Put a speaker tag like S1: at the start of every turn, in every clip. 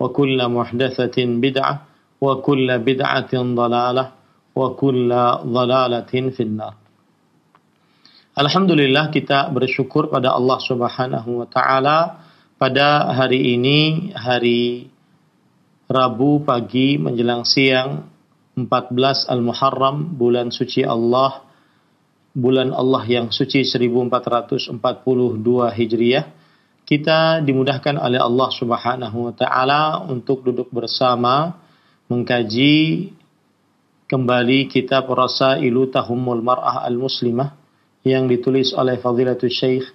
S1: وكل محدثة بدعة وكل بدعة ضلالة وكل ضلالة في النار Alhamdulillah kita bersyukur pada Allah Subhanahu wa taala pada hari ini hari Rabu pagi menjelang siang 14 Al-Muharram bulan suci Allah bulan Allah yang suci 1442 Hijriah kita dimudahkan oleh Allah Subhanahu wa taala untuk duduk bersama mengkaji kembali kitab Rasailu Tahumul Mar'ah Al-Muslimah yang ditulis oleh Fadilatul Syekh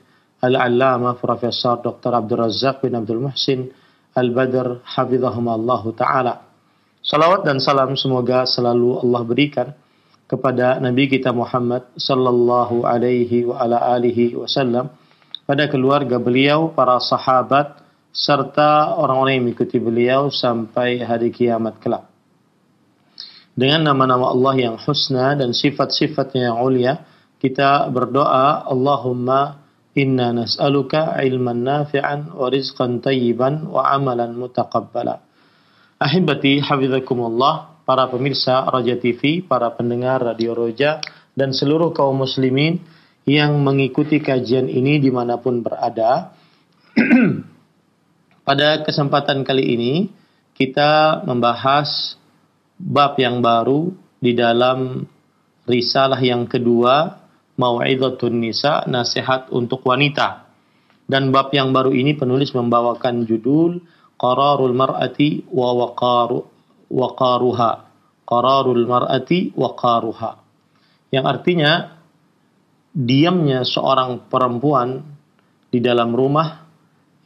S1: Al-Allamah Profesor Dr. Abdul Razak bin Abdul Muhsin Al-Badr hafizahumullah taala. Salawat dan salam semoga selalu Allah berikan kepada Nabi kita Muhammad sallallahu alaihi wa ala alihi wasallam pada keluarga beliau, para sahabat, serta orang-orang yang mengikuti beliau sampai hari kiamat kelak. Dengan nama-nama Allah yang husna dan sifat-sifatnya yang ulia, kita berdoa, Allahumma inna nas'aluka ilman nafi'an wa rizqan tayyiban wa amalan mutaqabbala. Ahibati hafizakumullah, para pemirsa Raja TV, para pendengar Radio Roja, dan seluruh kaum muslimin yang mengikuti kajian ini di mana pun berada. Pada kesempatan kali ini kita membahas bab yang baru di dalam risalah yang kedua Mau'idhatun Nisa nasihat untuk wanita. Dan bab yang baru ini penulis membawakan judul Qararul Mar'ati wa waqaru waqaruha. Qararul Mar'ati wa qaruha. Yang artinya diamnya seorang perempuan di dalam rumah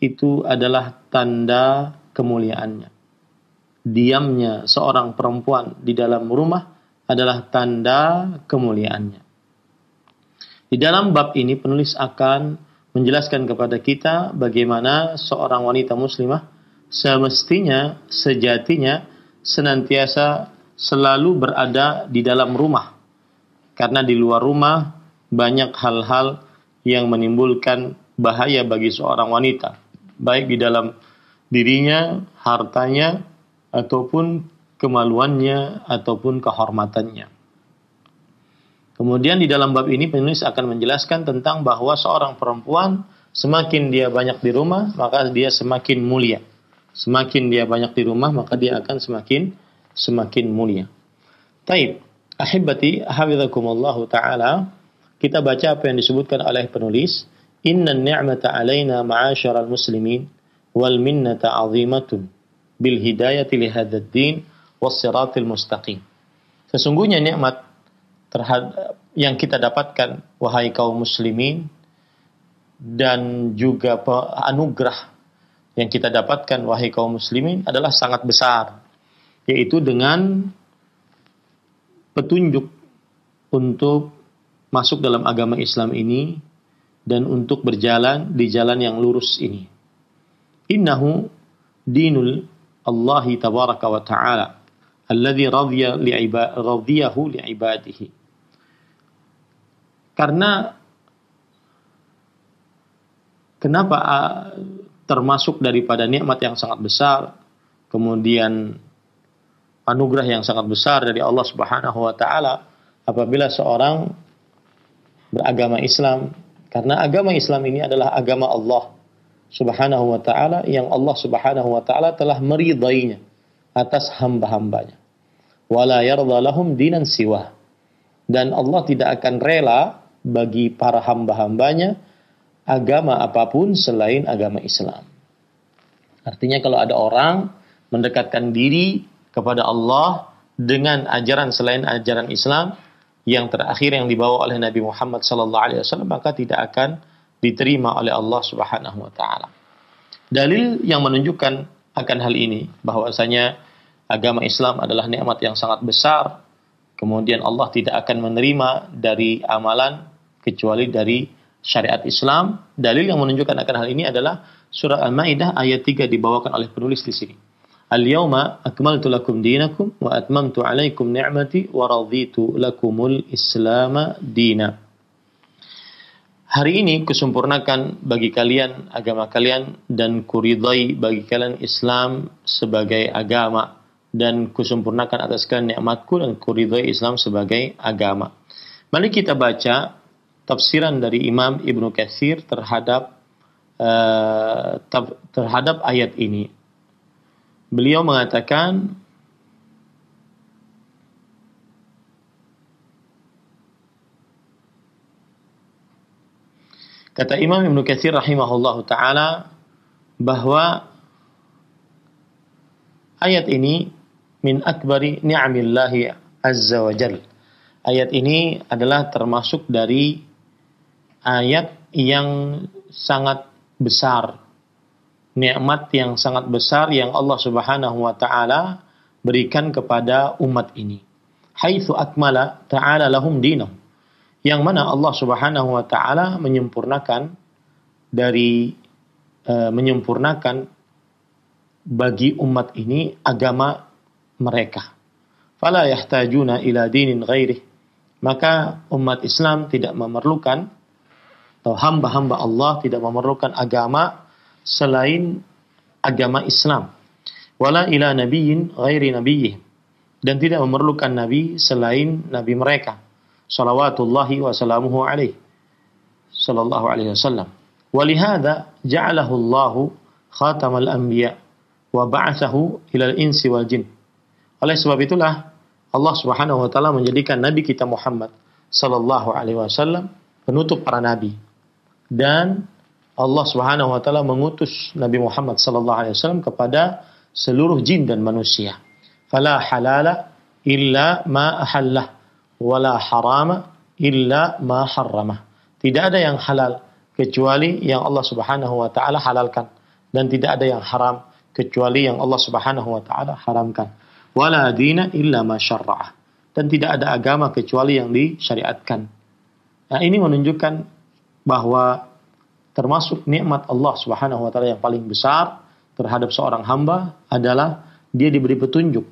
S1: itu adalah tanda kemuliaannya. Diamnya seorang perempuan di dalam rumah adalah tanda kemuliaannya. Di dalam bab ini penulis akan menjelaskan kepada kita bagaimana seorang wanita muslimah semestinya sejatinya senantiasa selalu berada di dalam rumah. Karena di luar rumah banyak hal-hal yang menimbulkan bahaya bagi seorang wanita, baik di dalam dirinya, hartanya, ataupun kemaluannya, ataupun kehormatannya. Kemudian di dalam bab ini penulis akan menjelaskan tentang bahwa seorang perempuan semakin dia banyak di rumah, maka dia semakin mulia. Semakin dia banyak di rumah, maka dia akan semakin semakin mulia. Taib, ahibati hafizakumullahu taala kita baca apa yang disebutkan oleh penulis, Inna ni'mata alaina ma'asyaral muslimin wal minnata azimatun bil hidayati li hadzal din was siratil mustaqim. Sesungguhnya nikmat terhadap yang kita dapatkan wahai kaum muslimin dan juga anugerah yang kita dapatkan wahai kaum muslimin adalah sangat besar yaitu dengan petunjuk untuk masuk dalam agama Islam ini dan untuk berjalan di jalan yang lurus ini. Innahu dinul Allahi tabaraka wa ta'ala. alladhi radhiya radiyahu li'ibadihi. Karena kenapa termasuk daripada nikmat yang sangat besar, kemudian anugerah yang sangat besar dari Allah Subhanahu wa taala apabila seorang beragama Islam karena agama Islam ini adalah agama Allah Subhanahu wa taala yang Allah Subhanahu wa taala telah meridainya atas hamba-hambanya. Wala yarda lahum dinan siwa. Dan Allah tidak akan rela bagi para hamba-hambanya agama apa pun selain agama Islam. Artinya kalau ada orang mendekatkan diri kepada Allah dengan ajaran selain ajaran Islam yang terakhir yang dibawa oleh Nabi Muhammad sallallahu alaihi wasallam maka tidak akan diterima oleh Allah Subhanahu wa taala. Dalil yang menunjukkan akan hal ini bahwasanya agama Islam adalah nikmat yang sangat besar kemudian Allah tidak akan menerima dari amalan kecuali dari syariat Islam. Dalil yang menunjukkan akan hal ini adalah surah Al-Maidah ayat 3 dibawakan oleh penulis di sini. Al-yawma akmaltu lakum dinakum wa atmamtu alaikum ni'mati wa raditu lakumul Islam dina. Hari ini kusempurnakan bagi kalian agama kalian dan kuridai bagi kalian Islam sebagai agama dan kusempurnakan atas kalian nikmatku dan kuridai Islam sebagai agama. Mari kita baca tafsiran dari Imam Ibnu Katsir terhadap uh, terhadap ayat ini. Beliau mengatakan Kata Imam Ibnu Katsir rahimahullahu taala bahwa ayat ini min akbari ni'amillahi azza wa jalla. Ayat ini adalah termasuk dari ayat yang sangat besar, nikmat yang sangat besar yang Allah Subhanahu wa taala berikan kepada umat ini. Haitsu akmala ta'ala lahum dinahum. Yang mana Allah Subhanahu wa taala menyempurnakan dari uh, menyempurnakan bagi umat ini agama mereka. Fala yahtajuna ila dinin ghairih. Maka umat Islam tidak memerlukan atau hamba-hamba Allah tidak memerlukan agama selain agama Islam. Wala ila nabiyyin ghairi nabiyyihim. Dan tidak memerlukan nabi selain nabi mereka. Salawatullahi wa salamuhu alaihi. Sallallahu alaihi wasallam. Walihada ja'alahu Allahu khatamal anbiya wa ba'athahu ilal insi wal jin. Oleh sebab itulah Allah Subhanahu wa taala menjadikan nabi kita Muhammad sallallahu alaihi wasallam penutup para nabi dan Allah Subhanahu wa taala mengutus Nabi Muhammad sallallahu alaihi wasallam kepada seluruh jin dan manusia. Fala halala illa ma ahallah wala harama illa ma harramah. Tidak ada yang halal kecuali yang Allah Subhanahu wa taala halalkan dan tidak ada yang haram kecuali yang Allah Subhanahu wa taala haramkan. Wala dina illa ma syarra'ah. Dan tidak ada agama kecuali yang disyariatkan. Nah, ini menunjukkan bahwa termasuk nikmat Allah Subhanahu wa taala yang paling besar terhadap seorang hamba adalah dia diberi petunjuk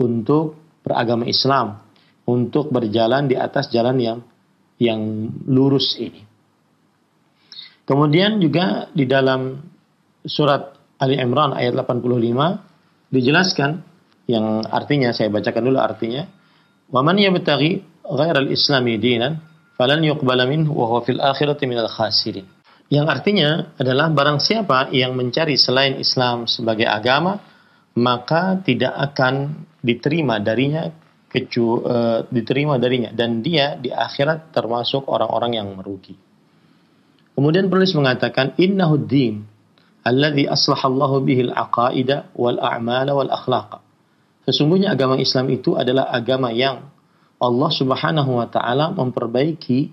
S1: untuk beragama Islam, untuk berjalan di atas jalan yang yang lurus ini. Kemudian juga di dalam surat Ali Imran ayat 85 dijelaskan yang artinya saya bacakan dulu artinya wa man yabtaghi ghairal islami dinan falan yuqbala minhu wa huwa fil akhirati minal khasirin. Yang artinya adalah barang siapa yang mencari selain Islam sebagai agama, maka tidak akan diterima darinya kecu uh, diterima darinya dan dia di akhirat termasuk orang-orang yang merugi. Kemudian penulis mengatakan innahu din alladhi aslahallahu bihi al-aqaida wal a'mala wal akhlaq. Sesungguhnya agama Islam itu adalah agama yang Allah Subhanahu wa taala memperbaiki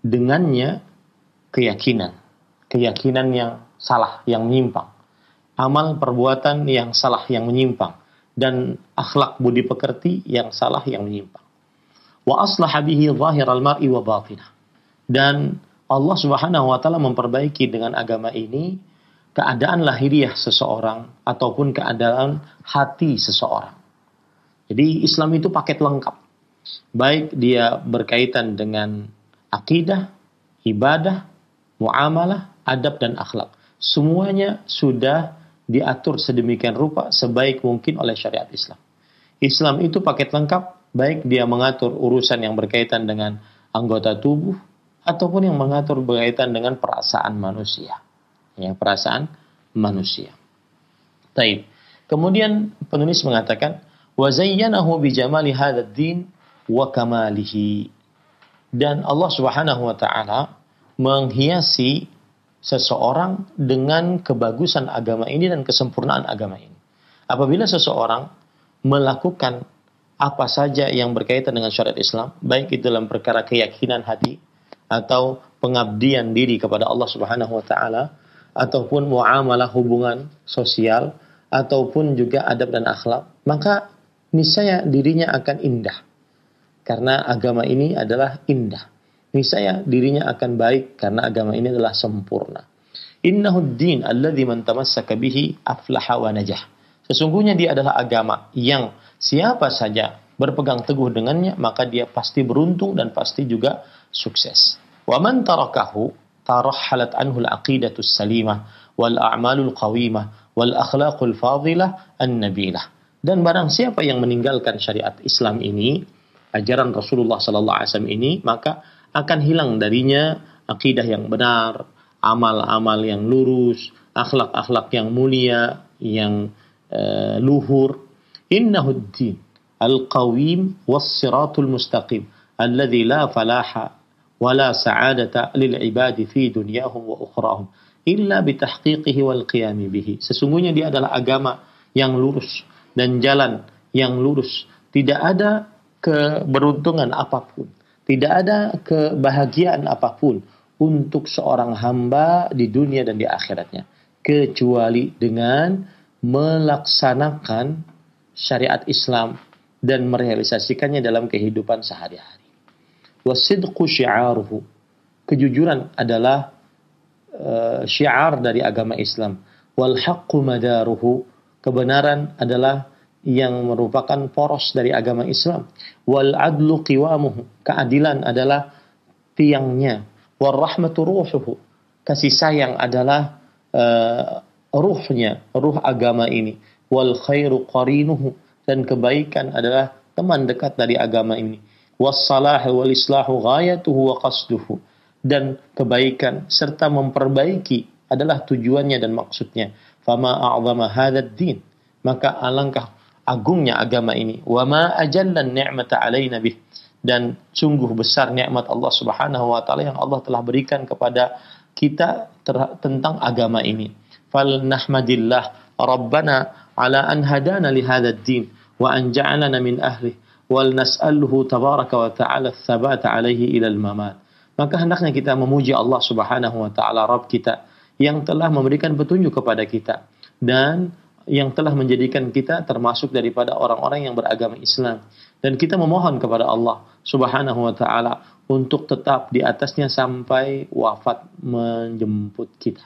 S1: dengannya keyakinan, keyakinan yang salah, yang menyimpang, amal perbuatan yang salah, yang menyimpang, dan akhlak budi pekerti yang salah, yang menyimpang. Wa aslaha bihi zahir al-mar'i wa batinah. Dan Allah Subhanahu wa taala memperbaiki dengan agama ini keadaan lahiriah seseorang ataupun keadaan hati seseorang. Jadi Islam itu paket lengkap. Baik dia berkaitan dengan akidah, ibadah, muamalah, adab dan akhlak. Semuanya sudah diatur sedemikian rupa sebaik mungkin oleh syariat Islam. Islam itu paket lengkap, baik dia mengatur urusan yang berkaitan dengan anggota tubuh ataupun yang mengatur berkaitan dengan perasaan manusia. Ya, perasaan manusia. Taib. Kemudian penulis mengatakan, wa zayyanahu bi jamali hadzal wa kamalihi. Dan Allah Subhanahu wa taala menghiasi seseorang dengan kebagusan agama ini dan kesempurnaan agama ini. Apabila seseorang melakukan apa saja yang berkaitan dengan syariat Islam, baik itu dalam perkara keyakinan hati atau pengabdian diri kepada Allah Subhanahu wa taala ataupun muamalah hubungan sosial ataupun juga adab dan akhlak, maka niscaya dirinya akan indah. Karena agama ini adalah indah. Niscaya dirinya akan baik karena agama ini adalah sempurna. Innahu din alladhi man tamassaka bihi aflaha wa najah. Sesungguhnya dia adalah agama yang siapa saja berpegang teguh dengannya maka dia pasti beruntung dan pasti juga sukses. Wa man tarakahu tarahalat anhu al-aqidatu salimah wal a'malul qawimah wal akhlaqul fadilah an-nabilah. Dan barang siapa yang meninggalkan syariat Islam ini, ajaran Rasulullah sallallahu alaihi wasallam ini, maka akan hilang darinya akidah yang benar, amal-amal yang lurus, akhlak-akhlak yang mulia, yang uh, luhur. Innahuddin al-qawim was-siratul mustaqim alladhi la falaha wala sa'adata lil ibadi fi dunyahum wa ukhrahum illa bitahqiqihi wal qiyami bihi. Sesungguhnya dia adalah agama yang lurus dan jalan yang lurus. Tidak ada keberuntungan apa pun, tidak ada kebahagiaan apa pun untuk seorang hamba di dunia dan di akhiratnya kecuali dengan melaksanakan syariat Islam dan merealisasikannya dalam kehidupan sehari-hari. Wasidqu syi'aruhu. Kejujuran adalah uh, syiar dari agama Islam. Wal madaruhu. Kebenaran adalah yang merupakan poros dari agama Islam. Wal adlu qiwamuhu. Keadilan adalah tiangnya. Wal rahmatu ruhuhu. Kasih sayang adalah uh, ruhnya, ruh agama ini. Wal khairu qarinuhu. Dan kebaikan adalah teman dekat dari agama ini wassalah wal islahu ghayatuhu wa qasduhu dan kebaikan serta memperbaiki adalah tujuannya dan maksudnya fama a'zama hadzal din maka alangkah agungnya agama ini. Wa ma ajallan ni'mata alaina bih. Dan sungguh besar nikmat Allah Subhanahu wa taala yang Allah telah berikan kepada kita tentang agama ini. Fal nahmadillah rabbana ala an hadana li hadzal din wa an ja'alana min ahlihi wal nas'aluhu tabaraka wa ta'ala tsabata alaihi ilal mamat. Maka hendaknya kita memuji Allah Subhanahu wa taala Rabb kita yang telah memberikan petunjuk kepada kita. Dan yang telah menjadikan kita termasuk daripada orang-orang yang beragama Islam dan kita memohon kepada Allah Subhanahu wa taala untuk tetap di atasnya sampai wafat menjemput kita.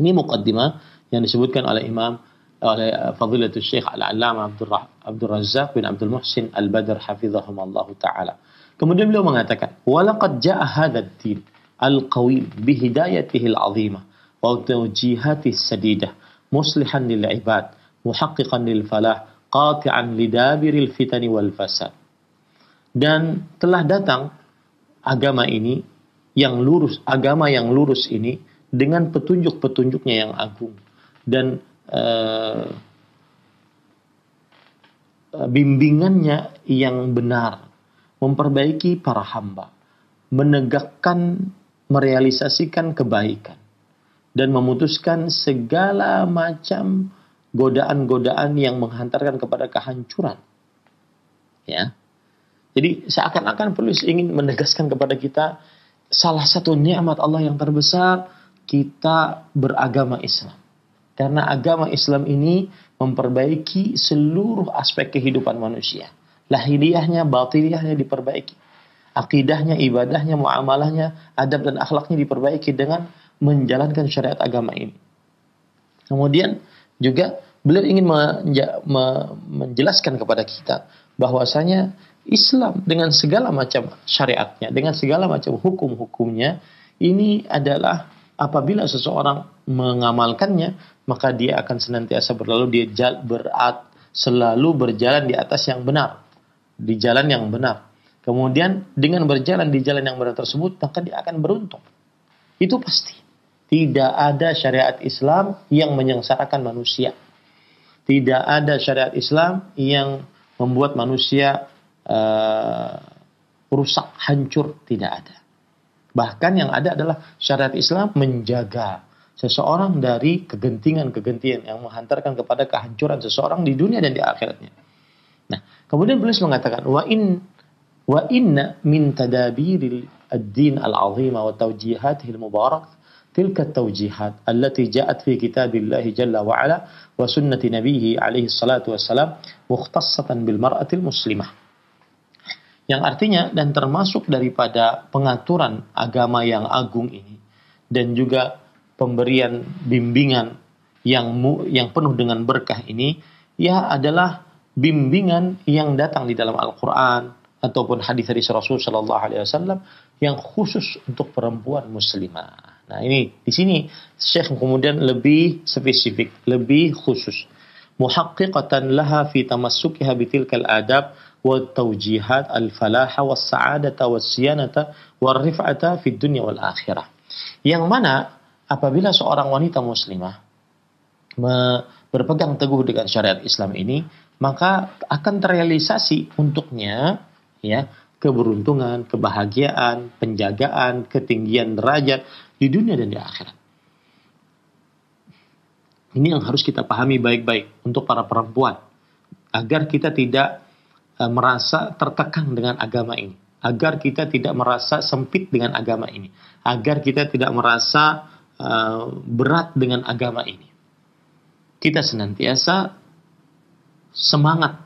S1: Ini mukaddimah yang disebutkan oleh Imam oleh Fadilatul Syekh Al-Allamah Abdul Razak bin Abdul Muhsin Al-Badr hafizahumullah taala. Kemudian beliau mengatakan, "Walaqad ja'a hadzal din al-qawim bihidayatihi al-'azimah wa tawjihatihi sadidah muslihan lil ibad muhaqqiqan lil falah qati'an lidabiril fitani wal fasad." Dan telah datang agama ini yang lurus, agama yang lurus ini dengan petunjuk-petunjuknya yang agung dan uh, bimbingannya yang benar, memperbaiki para hamba, menegakkan, merealisasikan kebaikan, dan memutuskan segala macam godaan-godaan yang menghantarkan kepada kehancuran. Ya. Jadi seakan-akan penulis ingin menegaskan kepada kita salah satu nikmat Allah yang terbesar kita beragama Islam. Karena agama Islam ini memperbaiki seluruh aspek kehidupan manusia. Lahiriahnya, batiniahnya diperbaiki. Akidahnya, ibadahnya, muamalahnya, adab dan akhlaknya diperbaiki dengan menjalankan syariat agama ini. Kemudian juga beliau ingin menjelaskan kepada kita bahwasanya Islam dengan segala macam syariatnya, dengan segala macam hukum-hukumnya ini adalah apabila seseorang mengamalkannya maka dia akan senantiasa berlalu dia berat selalu berjalan di atas yang benar di jalan yang benar. Kemudian dengan berjalan di jalan yang benar tersebut maka dia akan beruntung. Itu pasti tidak ada syariat Islam yang menyengsarakan manusia. Tidak ada syariat Islam yang membuat manusia uh, rusak hancur. Tidak ada. Bahkan yang ada adalah syariat Islam menjaga seseorang dari kegentingan-kegentingan yang menghantarkan kepada kehancuran seseorang di dunia dan di akhiratnya. Nah, kemudian beliau mengatakan wa in wa inna min tadabiril ad-din al-azima wa tawjihatihi al-mubarak tilka at-tawjihat allati ja'at fi kitabillahi jalla wa ala wa sunnati nabiyhi alaihi wassalam mukhtassatan bil mar'atil muslimah yang artinya dan termasuk daripada pengaturan agama yang agung ini dan juga pemberian bimbingan yang mu, yang penuh dengan berkah ini ya adalah bimbingan yang datang di dalam Al-Qur'an ataupun hadis-hadis Rasul Shallallahu alaihi wasallam yang khusus untuk perempuan muslimah. Nah ini di sini Syekh kemudian lebih spesifik, lebih khusus. Muhaqqiqatan laha fi tamassukiha bitilkal adab wa tawjihat al-falaha wa sa'adata wa siyanata wa rif'ata fi dunya wal akhirah. Yang mana apabila seorang wanita muslimah berpegang teguh dengan syariat Islam ini, maka akan terrealisasi untuknya ya keberuntungan, kebahagiaan, penjagaan, ketinggian derajat, di dunia dan di akhirat. Ini yang harus kita pahami baik-baik untuk para perempuan agar kita tidak uh, merasa tertekan dengan agama ini, agar kita tidak merasa sempit dengan agama ini, agar kita tidak merasa uh, berat dengan agama ini. Kita senantiasa semangat,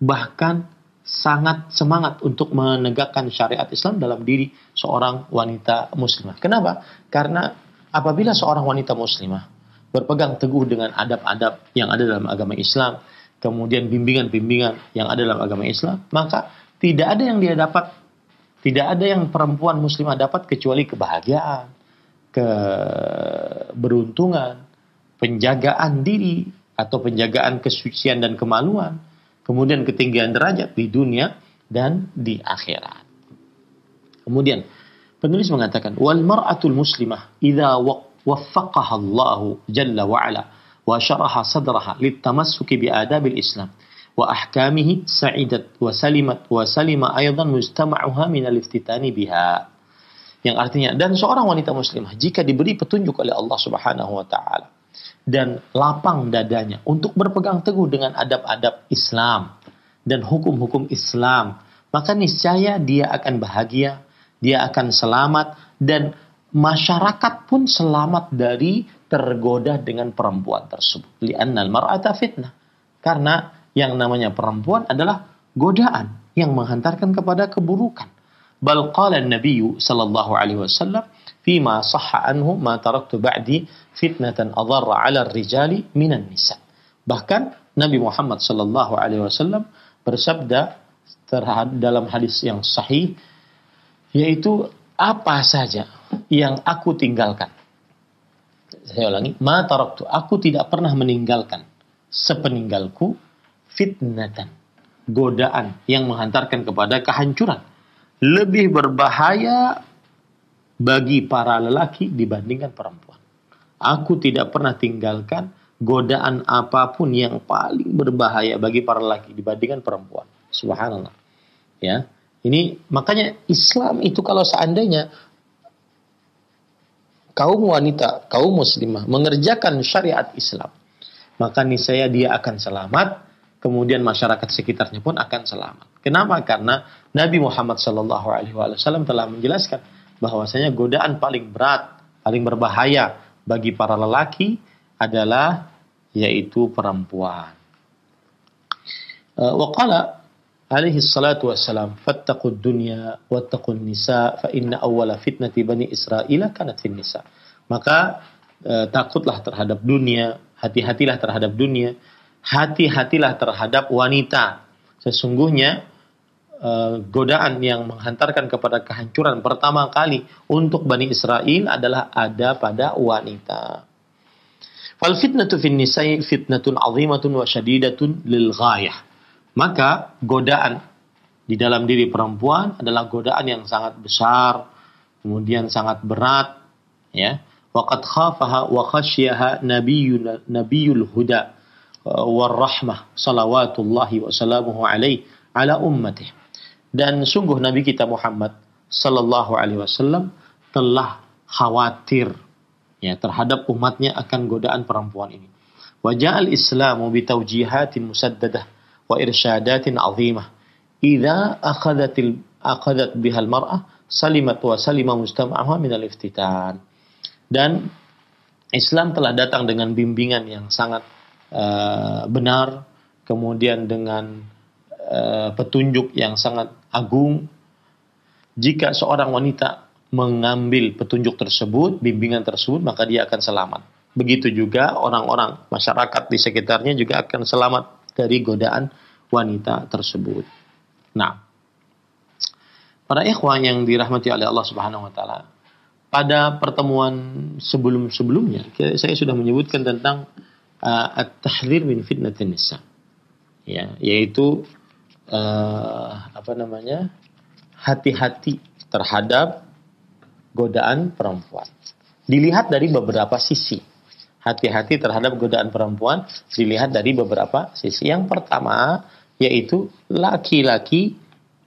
S1: bahkan sangat semangat untuk menegakkan syariat Islam dalam diri seorang wanita muslimah. Kenapa? Karena apabila seorang wanita muslimah berpegang teguh dengan adab-adab yang ada dalam agama Islam, kemudian bimbingan-bimbingan yang ada dalam agama Islam, maka tidak ada yang dia dapat, tidak ada yang perempuan muslimah dapat kecuali kebahagiaan, keberuntungan, penjagaan diri atau penjagaan kesucian dan kemaluan, kemudian ketinggian derajat di dunia dan di akhirat. Kemudian penulis mengatakan wal mar'atul muslimah idza waffaqaha Allah jalla wa ala wa syaraha sadraha litamassuki bi adabil Islam wa ahkamihi sa'idat wa salimat wa salima aidan mujtama'uha min al-iftitani biha. Yang artinya dan seorang wanita muslimah jika diberi petunjuk oleh Allah Subhanahu wa taala dan lapang dadanya untuk berpegang teguh dengan adab-adab Islam dan hukum-hukum Islam maka niscaya dia akan bahagia dia akan selamat dan masyarakat pun selamat dari tergoda dengan perempuan tersebut. Li'annal mar'ata fitnah. Karena yang namanya perempuan adalah godaan yang menghantarkan kepada keburukan. Bal qala an-nabiy sallallahu alaihi wasallam fima sahha anhu ma taraktu ba'di fitnatan adarra 'ala ar-rijali minan nisa. Bahkan Nabi Muhammad sallallahu alaihi wasallam bersabda terhadap dalam hadis yang sahih yaitu apa saja yang aku tinggalkan saya ulangi, ma taraktu, aku tidak pernah meninggalkan sepeninggalku fitnatan, godaan yang menghantarkan kepada kehancuran. Lebih berbahaya bagi para lelaki dibandingkan perempuan. Aku tidak pernah tinggalkan godaan apa pun yang paling berbahaya bagi para lelaki dibandingkan perempuan. Subhanallah. Ya. Ini makanya Islam itu kalau seandainya kaum wanita, kaum muslimah mengerjakan syariat Islam, maka niscaya dia akan selamat, kemudian masyarakat sekitarnya pun akan selamat. Kenapa? Karena Nabi Muhammad SAW telah menjelaskan bahwasanya godaan paling berat, paling berbahaya bagi para lelaki adalah yaitu perempuan. Uh, waqala alaihi salatu wassalam fattaqud dunya wattaqun nisa fa inna awwala fitnati bani israila kanat fin nisa maka eh, takutlah terhadap dunia hati-hatilah terhadap dunia hati-hatilah terhadap wanita. Sesungguhnya uh, godaan yang menghantarkan kepada kehancuran pertama kali untuk Bani Israel adalah ada pada wanita. Fal fitnatu fin nisa'i fitnatun azimatun wa syadidatun lil ghayah. Maka godaan di dalam diri perempuan adalah godaan yang sangat besar, kemudian sangat berat, ya. Waqad khafaha wa khasyaha nabiyyun nabiyul huda uh, war rahmah salawatullahi wa salamuhu alaihi ala ummatih. Dan sungguh Nabi kita Muhammad sallallahu alaihi wasallam telah khawatir ya terhadap umatnya akan godaan perempuan ini. Wajah al-Islamu bitaujihatin musaddadah wa irsyadatin azimah. Idza akhadatil akhadat bihal mar'ah salimat wa salima mustama'aha min al-iftitan. Dan Islam telah datang dengan bimbingan yang sangat uh, benar, kemudian dengan uh, petunjuk yang sangat agung. Jika seorang wanita mengambil petunjuk tersebut, bimbingan tersebut, maka dia akan selamat. Begitu juga orang-orang masyarakat di sekitarnya juga akan selamat dari godaan wanita tersebut. Nah, para ikhwan yang dirahmati oleh Allah Subhanahu wa taala, pada pertemuan sebelum-sebelumnya saya sudah menyebutkan tentang uh, at-tahdzir min fitnatin nisa. Ya, yaitu uh, apa namanya? hati-hati terhadap godaan perempuan. Dilihat dari beberapa sisi. Hati-hati terhadap godaan perempuan dilihat dari beberapa sisi. Yang pertama yaitu laki-laki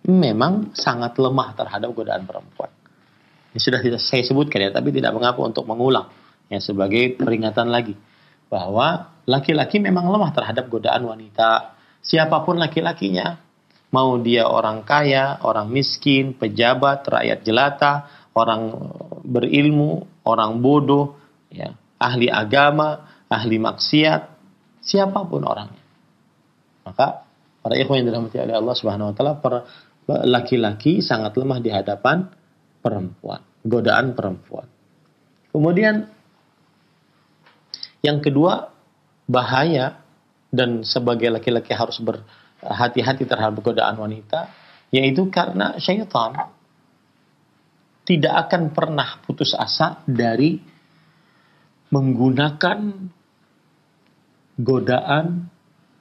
S1: memang sangat lemah terhadap godaan perempuan. Ini sudah saya sebutkan ya, tapi tidak mengapa untuk mengulang ya sebagai peringatan lagi bahwa laki-laki memang lemah terhadap godaan wanita. Siapa pun laki-lakinya, mau dia orang kaya, orang miskin, pejabat, rakyat jelata, orang berilmu, orang bodoh, ya, ahli agama, ahli maksiat, siapa pun orangnya. Maka para ikhwan yang dirahmati oleh Allah Subhanahu wa taala, laki-laki sangat lemah di hadapan perempuan, godaan perempuan. Kemudian yang kedua, bahaya dan sebagai laki-laki harus berhati-hati terhadap godaan wanita, yaitu karena syaitan tidak akan pernah putus asa dari menggunakan godaan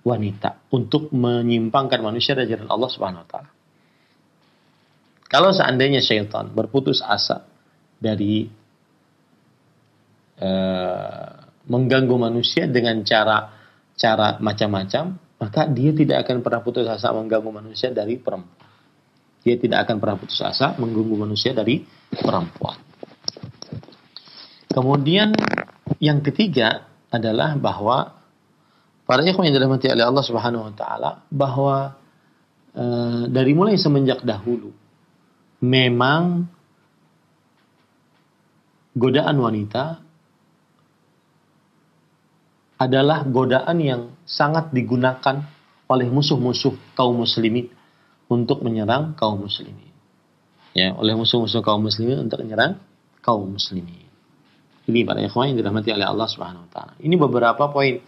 S1: wanita untuk menyimpangkan manusia dari jalan Allah Subhanahu wa taala. Kalau seandainya syaitan berputus asa dari uh, mengganggu manusia dengan cara cara macam-macam, maka dia tidak akan pernah putus asa mengganggu manusia dari perempuan. Dia tidak akan pernah putus asa mengganggu manusia dari perempuan. Kemudian yang ketiga adalah bahwa para ikhwan yang dirahmati oleh Allah Subhanahu wa taala bahwa e, dari mulai semenjak dahulu memang godaan wanita adalah godaan yang sangat digunakan oleh musuh-musuh kaum muslimin untuk menyerang kaum muslimin. Ya, oleh musuh-musuh kaum muslimin untuk menyerang kaum muslimin. Ini para ikhwan yang dirahmati oleh Allah Subhanahu wa taala. Ini beberapa poin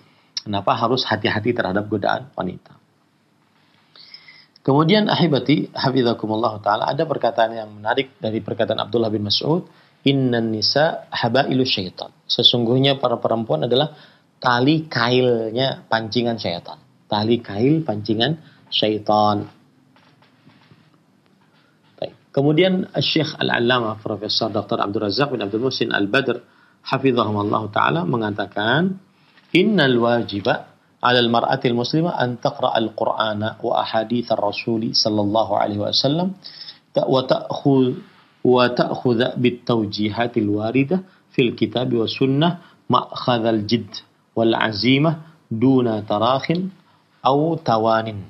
S1: kenapa harus hati-hati terhadap godaan wanita. Kemudian ahibati hafizakumullah taala ada perkataan yang menarik dari perkataan Abdullah bin Mas'ud, "Innan nisa habailu syaitan." Sesungguhnya para perempuan adalah tali kailnya pancingan syaitan. Tali kail pancingan syaitan. Kemudian Syekh Al-Allamah Profesor Dr. Abdul Razak bin Abdul Musin Al-Badr hafizahumullah taala mengatakan innal wajiba 'ala al-mar'ati al-muslimah an taqra al-Qur'ana wa ahadits ar-rasul sallallahu alaihi wasallam wa ta'khudh wa ta'khudha bit tawjihat al-waridah fil kitab wa sunnah ma'khadh al-jidd wal 'azimah duna tarakhin aw tawanin.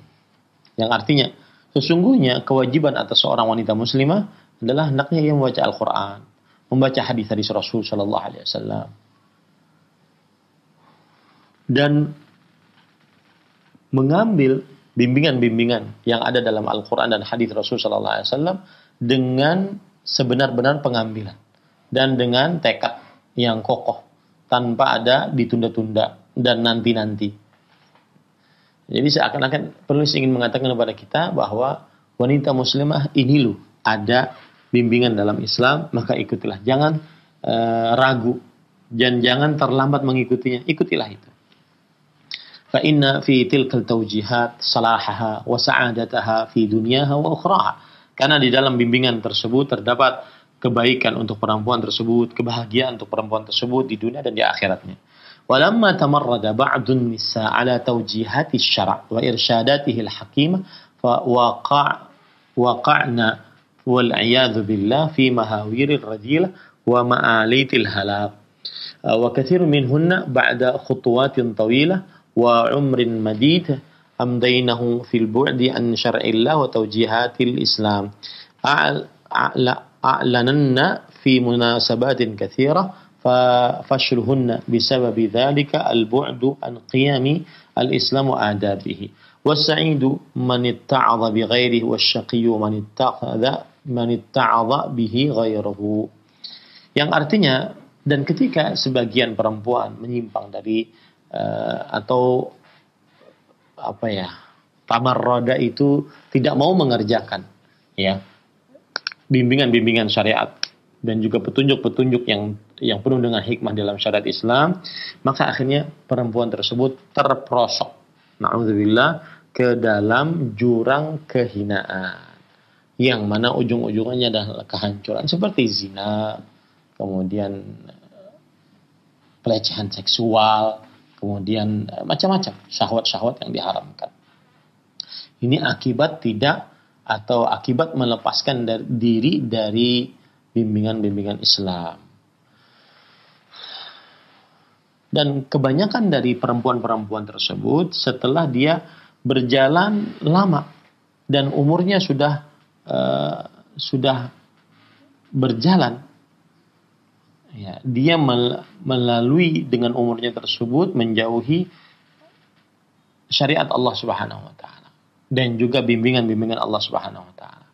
S1: Yang artinya Sesungguhnya kewajiban atas seorang wanita muslimah adalah hendaknya ia membaca Al-Quran, membaca hadis-hadis Rasul Shallallahu Alaihi Wasallam, dan mengambil bimbingan-bimbingan yang ada dalam Al-Quran dan hadis Rasul Shallallahu Alaihi Wasallam dengan sebenar-benar pengambilan dan dengan tekad yang kokoh tanpa ada ditunda-tunda dan nanti-nanti. Jadi seakan-akan penulis ingin mengatakan kepada kita bahwa wanita muslimah ini loh ada bimbingan dalam Islam, maka ikutilah. Jangan uh, ragu dan jangan terlambat mengikutinya. Ikutilah itu. Fa inna fi tilkal tawjihat salahaha wa sa'adataha fi dunyaha wa ukhraha. Karena di dalam bimbingan tersebut terdapat kebaikan untuk perempuan tersebut, kebahagiaan untuk perempuan tersebut di dunia dan di akhiratnya. ولما تمرد بعض النساء على توجيهات الشرع وإرشاداته الحكيمة فوقع وقعنا والعياذ بالله في مهاوير الرذيلة ومآليت الهلاك وكثير منهن بعد خطوات طويلة وعمر مديد أمدينه في البعد عن شرع الله وتوجيهات الإسلام أعلنن في مناسبات كثيرة ففشلهن بسبب ذلك البعد عن قيام الإسلام وآدابه والسعيد من اتعظ بغيره والشقي من اتخذ من اتعظ به غيره yang artinya dan ketika sebagian perempuan menyimpang dari uh, atau apa ya tamar roda itu tidak mau mengerjakan ya bimbingan-bimbingan syariat dan juga petunjuk-petunjuk yang yang penuh dengan hikmah dalam syariat Islam, maka akhirnya perempuan tersebut terperosok, naudzubillah, ke dalam jurang kehinaan, yang mana ujung-ujungnya adalah kehancuran seperti zina, kemudian eh, pelecehan seksual, kemudian eh, macam-macam syahwat-syahwat yang diharamkan. Ini akibat tidak atau akibat melepaskan diri dari bimbingan-bimbingan Islam. Dan kebanyakan dari perempuan-perempuan tersebut setelah dia berjalan lama dan umurnya sudah uh, sudah berjalan ya, dia melalui dengan umurnya tersebut menjauhi syariat Allah Subhanahu wa taala dan juga bimbingan-bimbingan Allah Subhanahu wa taala.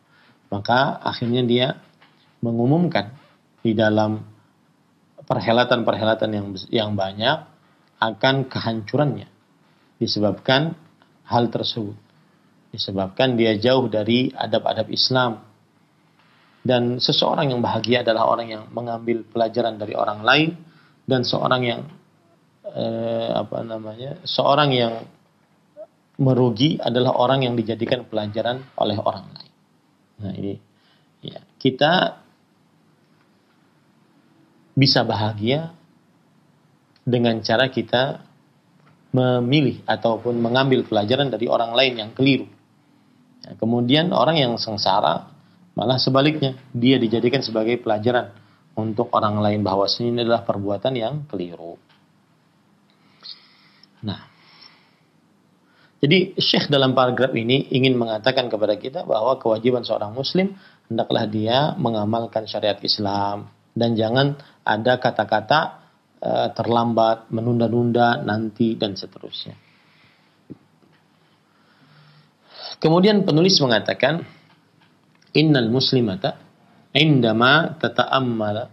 S1: Maka akhirnya dia mengumumkan di dalam perhelatan-perhelatan yang yang banyak akan kehancurannya. Disebabkan hal tersebut. Disebabkan dia jauh dari adab-adab Islam. Dan seseorang yang bahagia adalah orang yang mengambil pelajaran dari orang lain dan seorang yang eh, apa namanya seorang yang merugi adalah orang yang dijadikan pelajaran oleh orang lain. Nah ini ya kita bisa bahagia dengan cara kita memilih ataupun mengambil pelajaran dari orang lain yang keliru. Ya, kemudian orang yang sengsara malah sebaliknya dia dijadikan sebagai pelajaran untuk orang lain bahwa ini adalah perbuatan yang keliru. Nah, jadi Syekh dalam paragraf ini ingin mengatakan kepada kita bahwa kewajiban seorang muslim hendaklah dia mengamalkan syariat Islam, dan jangan ada kata-kata uh, terlambat, menunda-nunda, nanti dan seterusnya. Kemudian penulis mengatakan innal muslimata indama tata'ammala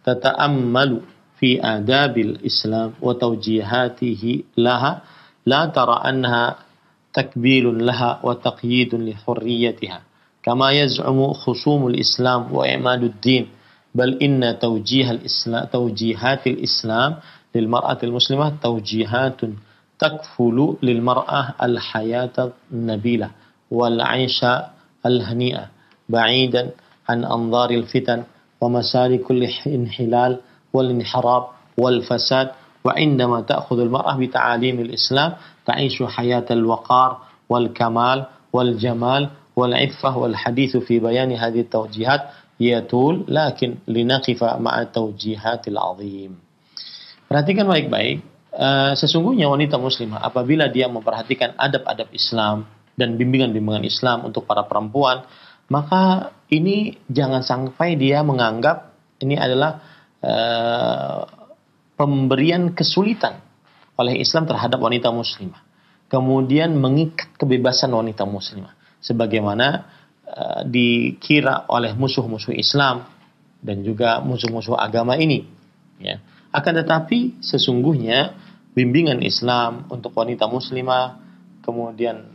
S1: tata'ammalu fi adabil Islam wa tawjihatihi laha la tara annaha taqyidun li hurriyatiha kama yaz'umu khusumul Islam wa i'madud din بل إن توجيه الإسلام توجيهات الإسلام للمرأة المسلمة توجيهات تكفل للمرأة الحياة النبيلة والعيش الهنيئة بعيدا عن أنظار الفتن ومسالك الانحلال والانحراف والفساد وعندما تأخذ المرأة بتعاليم الإسلام تعيش حياة الوقار والكمال والجمال والعفة والحديث في بيان هذه التوجيهات yatul lakin linaqifa ma'a tawjihatil azim. Perhatikan baik-baik, uh, sesungguhnya wanita muslimah apabila dia memperhatikan adab-adab Islam dan bimbingan-bimbingan Islam untuk para perempuan, maka ini jangan sampai dia menganggap ini adalah uh, pemberian kesulitan oleh Islam terhadap wanita muslimah. Kemudian mengikat kebebasan wanita muslimah. Sebagaimana Eh, dikira oleh musuh-musuh Islam dan juga musuh-musuh agama ini. Ya. Akan tetapi sesungguhnya bimbingan Islam untuk wanita muslimah kemudian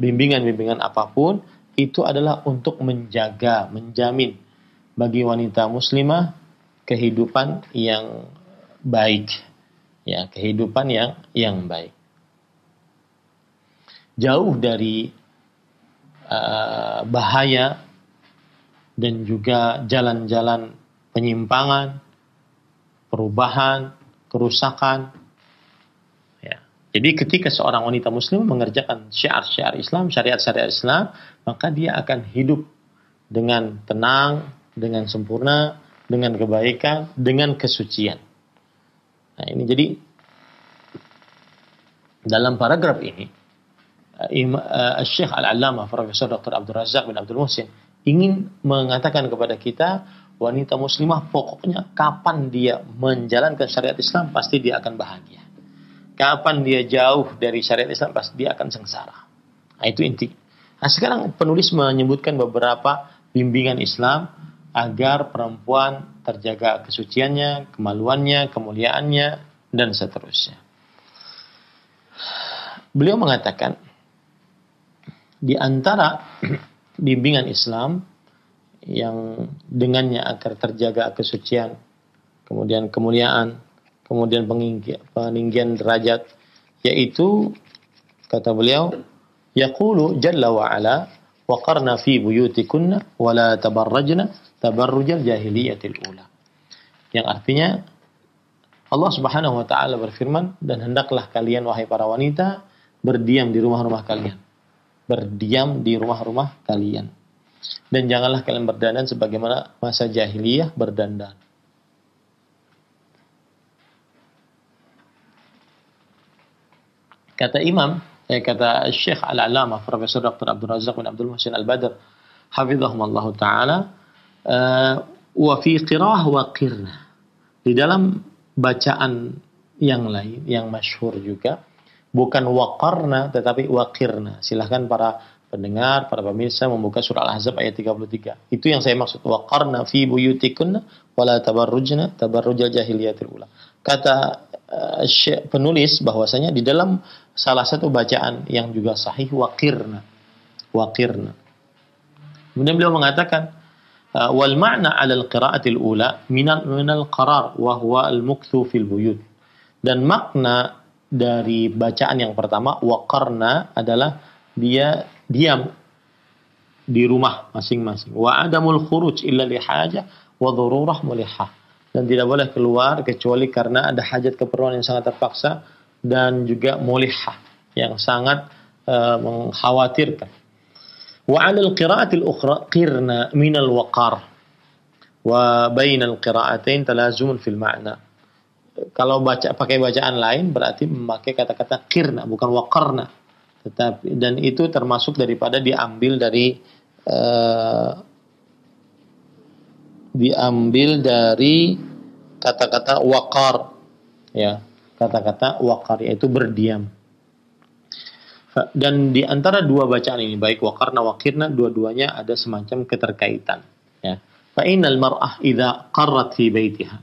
S1: bimbingan-bimbingan apa pun itu adalah untuk menjaga, menjamin bagi wanita muslimah kehidupan yang baik. Ya, kehidupan yang yang baik. Jauh dari uh, bahaya dan juga jalan-jalan penyimpangan, perubahan, kerusakan. Ya. Jadi ketika seorang wanita muslim mengerjakan syiar-syiar Islam, syariat-syariat Islam, maka dia akan hidup dengan tenang, dengan sempurna, dengan kebaikan, dengan kesucian. Nah, ini jadi dalam paragraf ini uh, Syekh Al-Allamah Profesor Dr. Abdul Razak bin Abdul Muhsin ingin mengatakan kepada kita wanita muslimah pokoknya kapan dia menjalankan syariat Islam pasti dia akan bahagia. Kapan dia jauh dari syariat Islam pasti dia akan sengsara. Nah, itu inti. Nah, sekarang penulis menyebutkan beberapa bimbingan Islam agar perempuan terjaga kesuciannya, kemaluannya, kemuliaannya, dan seterusnya. Beliau mengatakan, di antara bimbingan Islam yang dengannya agar terjaga kesucian, kemudian kemuliaan, kemudian peninggian derajat, yaitu kata beliau, yaqulu jalla wa ala fi buyutikunna wa la tabarrajna tabarrujal jahiliyatil ula. Yang artinya Allah Subhanahu wa taala berfirman dan hendaklah kalian wahai para wanita berdiam di rumah-rumah kalian. Berdiam di rumah-rumah kalian. Dan janganlah kalian berdandan sebagaimana masa jahiliyah berdandan. Kata Imam, eh, kata Syekh Al-Alamah Profesor Dr. Abdul Razak bin Abdul Muhsin Al-Badr, hafizahumullah taala, wa fi qirah wa qirna. Di dalam bacaan yang lain yang masyhur juga bukan waqarna tetapi waqirna. Silahkan para pendengar, para pemirsa membuka surah Al-Ahzab ayat 33. Itu yang saya maksud waqarna fi buyutikunna wala tabarrujna tabarrujal jahiliyatil ula. Kata uh, penulis bahwasanya di dalam salah satu bacaan yang juga sahih waqirna. Waqirna. Kemudian beliau mengatakan wal ma'na 'ala al-qira'ati al-ula min al-qarar wa huwa al-mukthu fil buyut. Dan makna dari bacaan yang pertama waqarna adalah dia diam di rumah masing-masing. Wa adamul khuruj illa li haja wa dhururah mulihah. Dan tidak boleh keluar kecuali karena ada hajat keperluan yang sangat terpaksa dan juga mulihah yang sangat uh, mengkhawatirkan. وعلى القراءة الأخرى قرنا من الوقار وبين القراءتين تلازم في المعنى kalau baca pakai bacaan lain berarti memakai kata-kata kirna bukan wakarna tetapi dan itu termasuk daripada diambil dari uh, diambil dari kata-kata wakar ya kata-kata wakar yaitu berdiam dan di antara dua bacaan ini baik wakarna wakirna dua-duanya ada semacam keterkaitan ya. Fa innal mar'ah idza qarrat fi baitiha.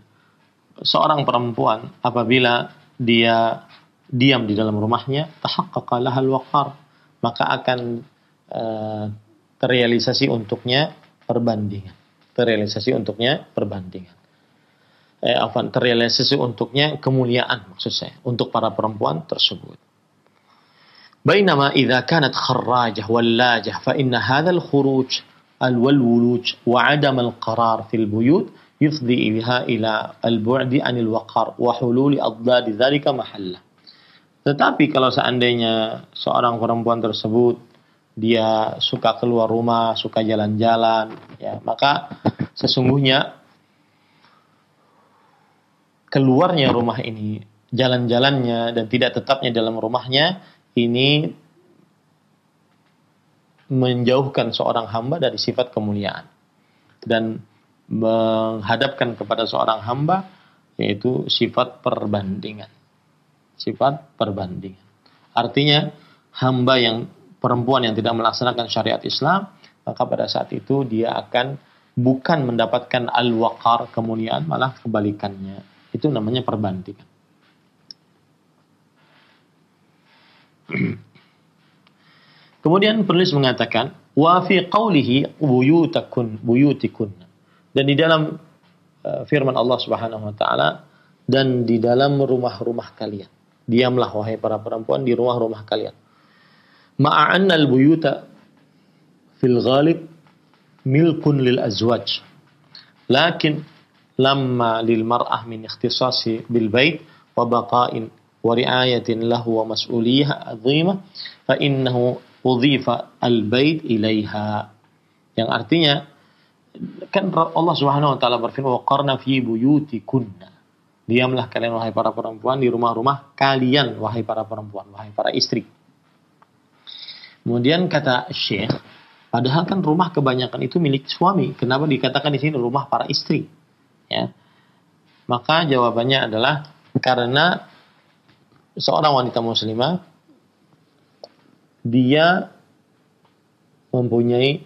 S1: Seorang perempuan apabila dia diam di dalam rumahnya tahaqqaqa lahal waqar maka akan uh, terrealisasi untuknya perbandingan. Terrealisasi untuknya perbandingan. Eh, terrealisasi untuknya kemuliaan maksud saya untuk para perempuan tersebut بينما إذا كانت خراجة ولاجة فإن هذا الخروج والولوج وعدم القرار في البيوت يفضي بها إلى البعد عن الوقار وحلول أضداد ذلك محله Tetapi kalau seandainya seorang perempuan tersebut dia suka keluar rumah, suka jalan-jalan, ya maka sesungguhnya keluarnya rumah ini, jalan-jalannya dan tidak tetapnya dalam rumahnya ini menjauhkan seorang hamba dari sifat kemuliaan dan menghadapkan kepada seorang hamba yaitu sifat perbandingan. Sifat perbandingan. Artinya hamba yang perempuan yang tidak melaksanakan syariat Islam, maka pada saat itu dia akan bukan mendapatkan al-waqar kemuliaan, malah kebalikannya. Itu namanya perbandingan. Kemudian penulis mengatakan wa fi qawlihi buyutakun buyutikun. Dan di dalam uh, firman Allah Subhanahu wa taala dan di dalam rumah-rumah kalian. Diamlah wahai para perempuan di rumah-rumah kalian. Ma'anna al-buyuta fil ghalib milkun lil azwaj. Lakin lamma lil mar'ah min ikhtisasi bil bait wa baqa'in mas'uliyah azimah fa innahu udhifa al bait ilaiha yang artinya kan Allah Subhanahu wa taala berfirman wa qarna fi buyutikunna. Diamlah kalian wahai para perempuan di rumah-rumah kalian wahai para perempuan wahai para istri. Kemudian kata Syekh padahal kan rumah kebanyakan itu milik suami. Kenapa dikatakan di sini rumah para istri? Ya. Maka jawabannya adalah karena seorang wanita muslimah dia mempunyai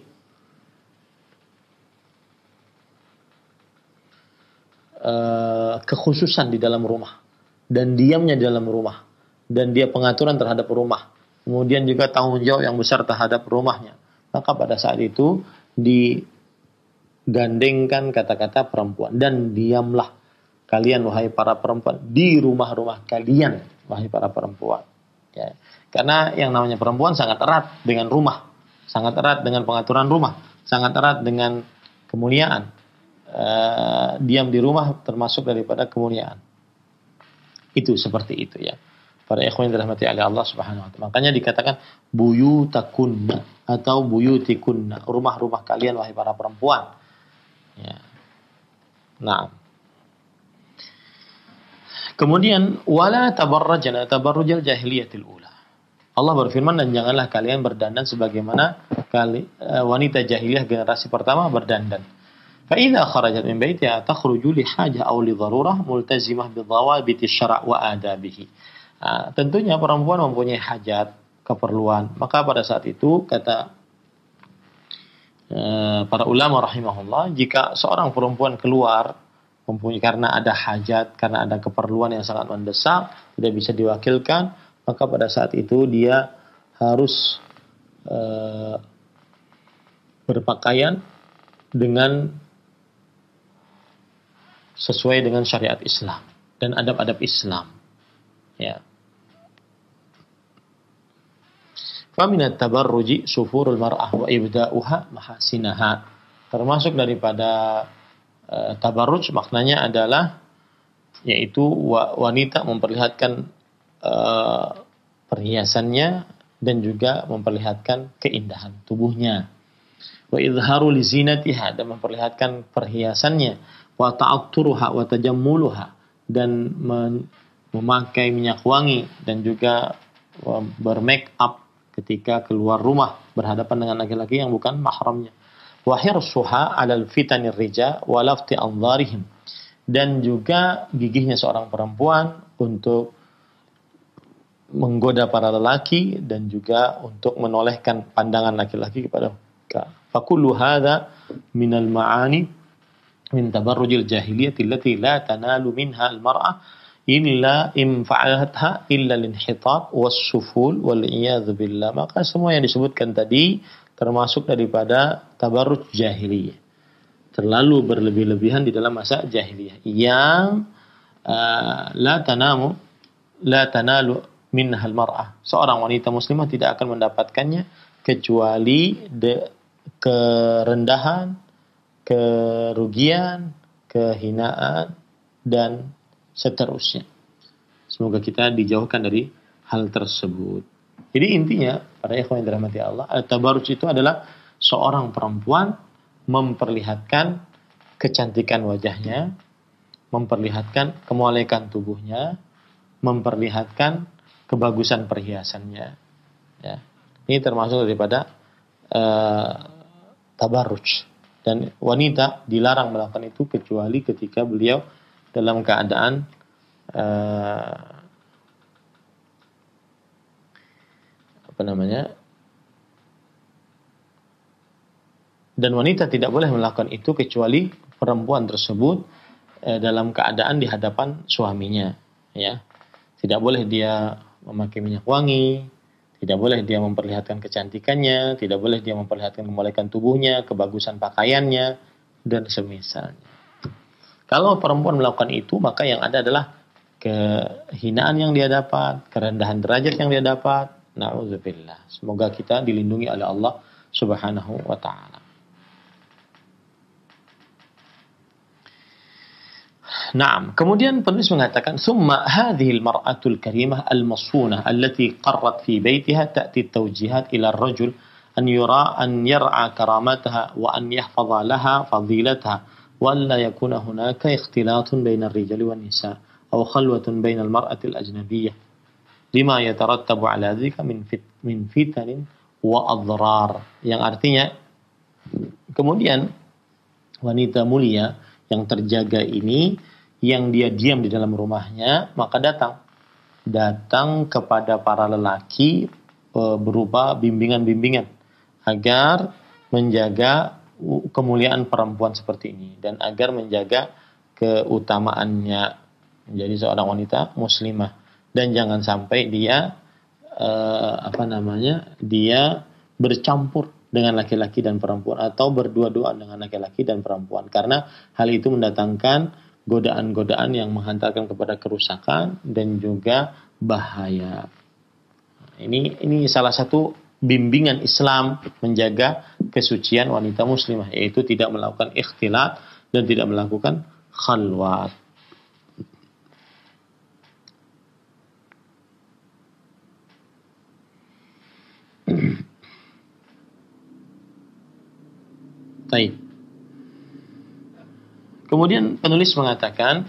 S1: uh, kekhususan di dalam rumah dan diamnya di dalam rumah dan dia pengaturan terhadap rumah. Kemudian juga tanggung jawab yang besar terhadap rumahnya. Maka pada saat itu di gandengkan kata-kata perempuan dan diamlah kalian wahai para perempuan di rumah-rumah kalian wahai para perempuan ya karena yang namanya perempuan sangat erat dengan rumah sangat erat dengan pengaturan rumah sangat erat dengan kemuliaan uh, diam di rumah termasuk daripada kemuliaan itu seperti itu ya para ikhwan dirahmati oleh Allah Subhanahu wa taala. Makanya dikatakan buyutakunna atau buyutikunna, rumah-rumah kalian wahai para perempuan. Ya. Nah. Kemudian wala tabarrajna tabarrujal jahiliyatil ula. Allah berfirman dan janganlah kalian berdandan sebagaimana kali uh, wanita jahiliyah generasi pertama berdandan. Fa idza kharajat min baitiha takhruju li hajah aw li darurah multazimah bi dhawabit syara' wa adabihi. Nah, tentunya perempuan mempunyai hajat, keperluan. Maka pada saat itu kata Eh, para ulama rahimahullah jika seorang perempuan keluar mempunyai karena ada hajat karena ada keperluan yang sangat mendesak tidak bisa diwakilkan maka pada saat itu dia harus uh, berpakaian dengan sesuai dengan syariat Islam dan adab-adab Islam ya Faminat tabarruji sufurul mar'ah wa ibda'uha mahasinaha. Termasuk daripada uh, tabarruj maknanya adalah yaitu wanita memperlihatkan uh, perhiasannya dan juga memperlihatkan keindahan tubuhnya. Wa izharu li zinatiha dan memperlihatkan perhiasannya wa ta'atturuha wa tajammuluha dan memakai minyak wangi dan juga bermake up ketika keluar rumah berhadapan dengan laki-laki yang bukan mahramnya. Wahir suha alal fitanir rija walafti anzarihim. Dan juga gigihnya seorang perempuan untuk menggoda para lelaki dan juga untuk menolehkan pandangan laki-laki kepada mereka. Fakullu hadha minal ma'ani min tabarrujil jahiliyati allati la tanalu minha al-mar'ah illa imfa'alatha illa linhitat wassuful wal billah. Maka semua yang disebutkan tadi termasuk daripada tabarruj jahiliyah. Terlalu berlebih-lebihan di dalam masa jahiliyah yang uh, la tanamu la tanalu minhal mar'ah. Seorang wanita muslimah tidak akan mendapatkannya kecuali de, kerendahan, kerugian, kehinaan dan seterusnya. Semoga kita dijauhkan dari hal tersebut. Jadi intinya, para ikhwan yang dirahmati Allah, tabaruj itu adalah seorang perempuan memperlihatkan kecantikan wajahnya, memperlihatkan kemolekan tubuhnya, memperlihatkan kebagusan perhiasannya. Ya. Ini termasuk daripada uh, tabaruj. Dan wanita dilarang melakukan itu kecuali ketika beliau dalam keadaan uh, apa namanya dan wanita tidak boleh melakukan itu kecuali perempuan tersebut uh, dalam keadaan di hadapan suaminya ya tidak boleh dia memakai minyak wangi Tidak boleh dia memperlihatkan kecantikannya, tidak boleh dia memperlihatkan kemolekan tubuhnya, kebagusan pakaiannya, dan semisalnya. Kalau perempuan melakukan itu, maka yang ada adalah kehinaan yang dia dapat, kerendahan derajat yang dia dapat. Nauzubillah. Semoga kita dilindungi oleh Allah Subhanahu wa taala. Naam. Kemudian penulis mengatakan, "Tsumma hadhihi al-mar'atu al-karimah al-masfunah allati qarrat fi baytiha ta'ti at-tawjihat ila ar-rajul an yura an yar'a karamataha wa an yahfaza laha fadilataha wa an la yakuna hunaka ikhtilatun bayna ar-rijali wan nisa aw khalwatun bayna al-mar'ati al-ajnabiyyah lima yatarattabu ala dhalika min fit min fitanin wa adrar." Yang artinya kemudian wanita mulia yang terjaga ini yang dia diam di dalam rumahnya, maka datang. Datang kepada para lelaki e, berupa bimbingan-bimbingan agar menjaga kemuliaan perempuan seperti ini dan agar menjaga keutamaannya menjadi seorang wanita muslimah dan jangan sampai dia uh, apa namanya dia bercampur dengan laki-laki dan perempuan atau berdua-duaan dengan laki-laki dan perempuan karena hal itu mendatangkan godaan-godaan yang menghantarkan kepada kerusakan dan juga bahaya. Ini ini salah satu bimbingan Islam menjaga kesucian wanita muslimah yaitu tidak melakukan ikhtilat dan tidak melakukan khalwat. Baik. Kemudian penulis mengatakan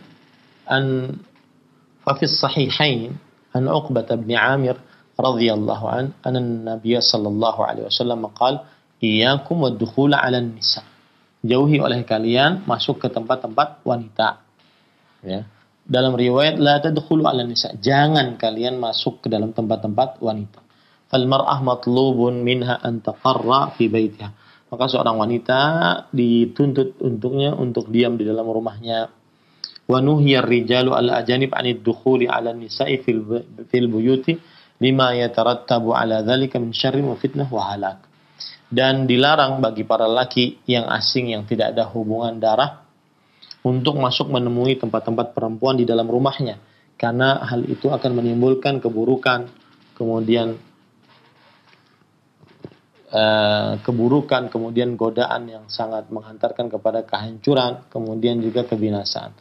S1: an fafis sahihain an Uqbah bin Amir radhiyallahu an anna Nabi sallallahu alaihi wasallam qaal iyyakum wad-dukhul 'ala nisa jauhi oleh kalian masuk ke tempat-tempat wanita. Ya. Dalam riwayat la tadkhulu 'ala nisa jangan kalian masuk ke dalam tempat-tempat wanita. Fal mar'ah matlubun minha an taqarra fi baitiha maka seorang wanita dituntut untuknya untuk diam di dalam rumahnya. Wa nuhiyar rijalu al ajanib anid dukhuli ala nisa'i fil, fil buyuti lima yatarattabu ala dhalika min syarri wa fitnah wa halak. Dan dilarang bagi para laki yang asing yang tidak ada hubungan darah untuk masuk menemui tempat-tempat perempuan di dalam rumahnya karena hal itu akan menimbulkan keburukan kemudian Eh, keburukan, kemudian godaan yang sangat menghantarkan kepada kehancuran, kemudian juga kebinasaan.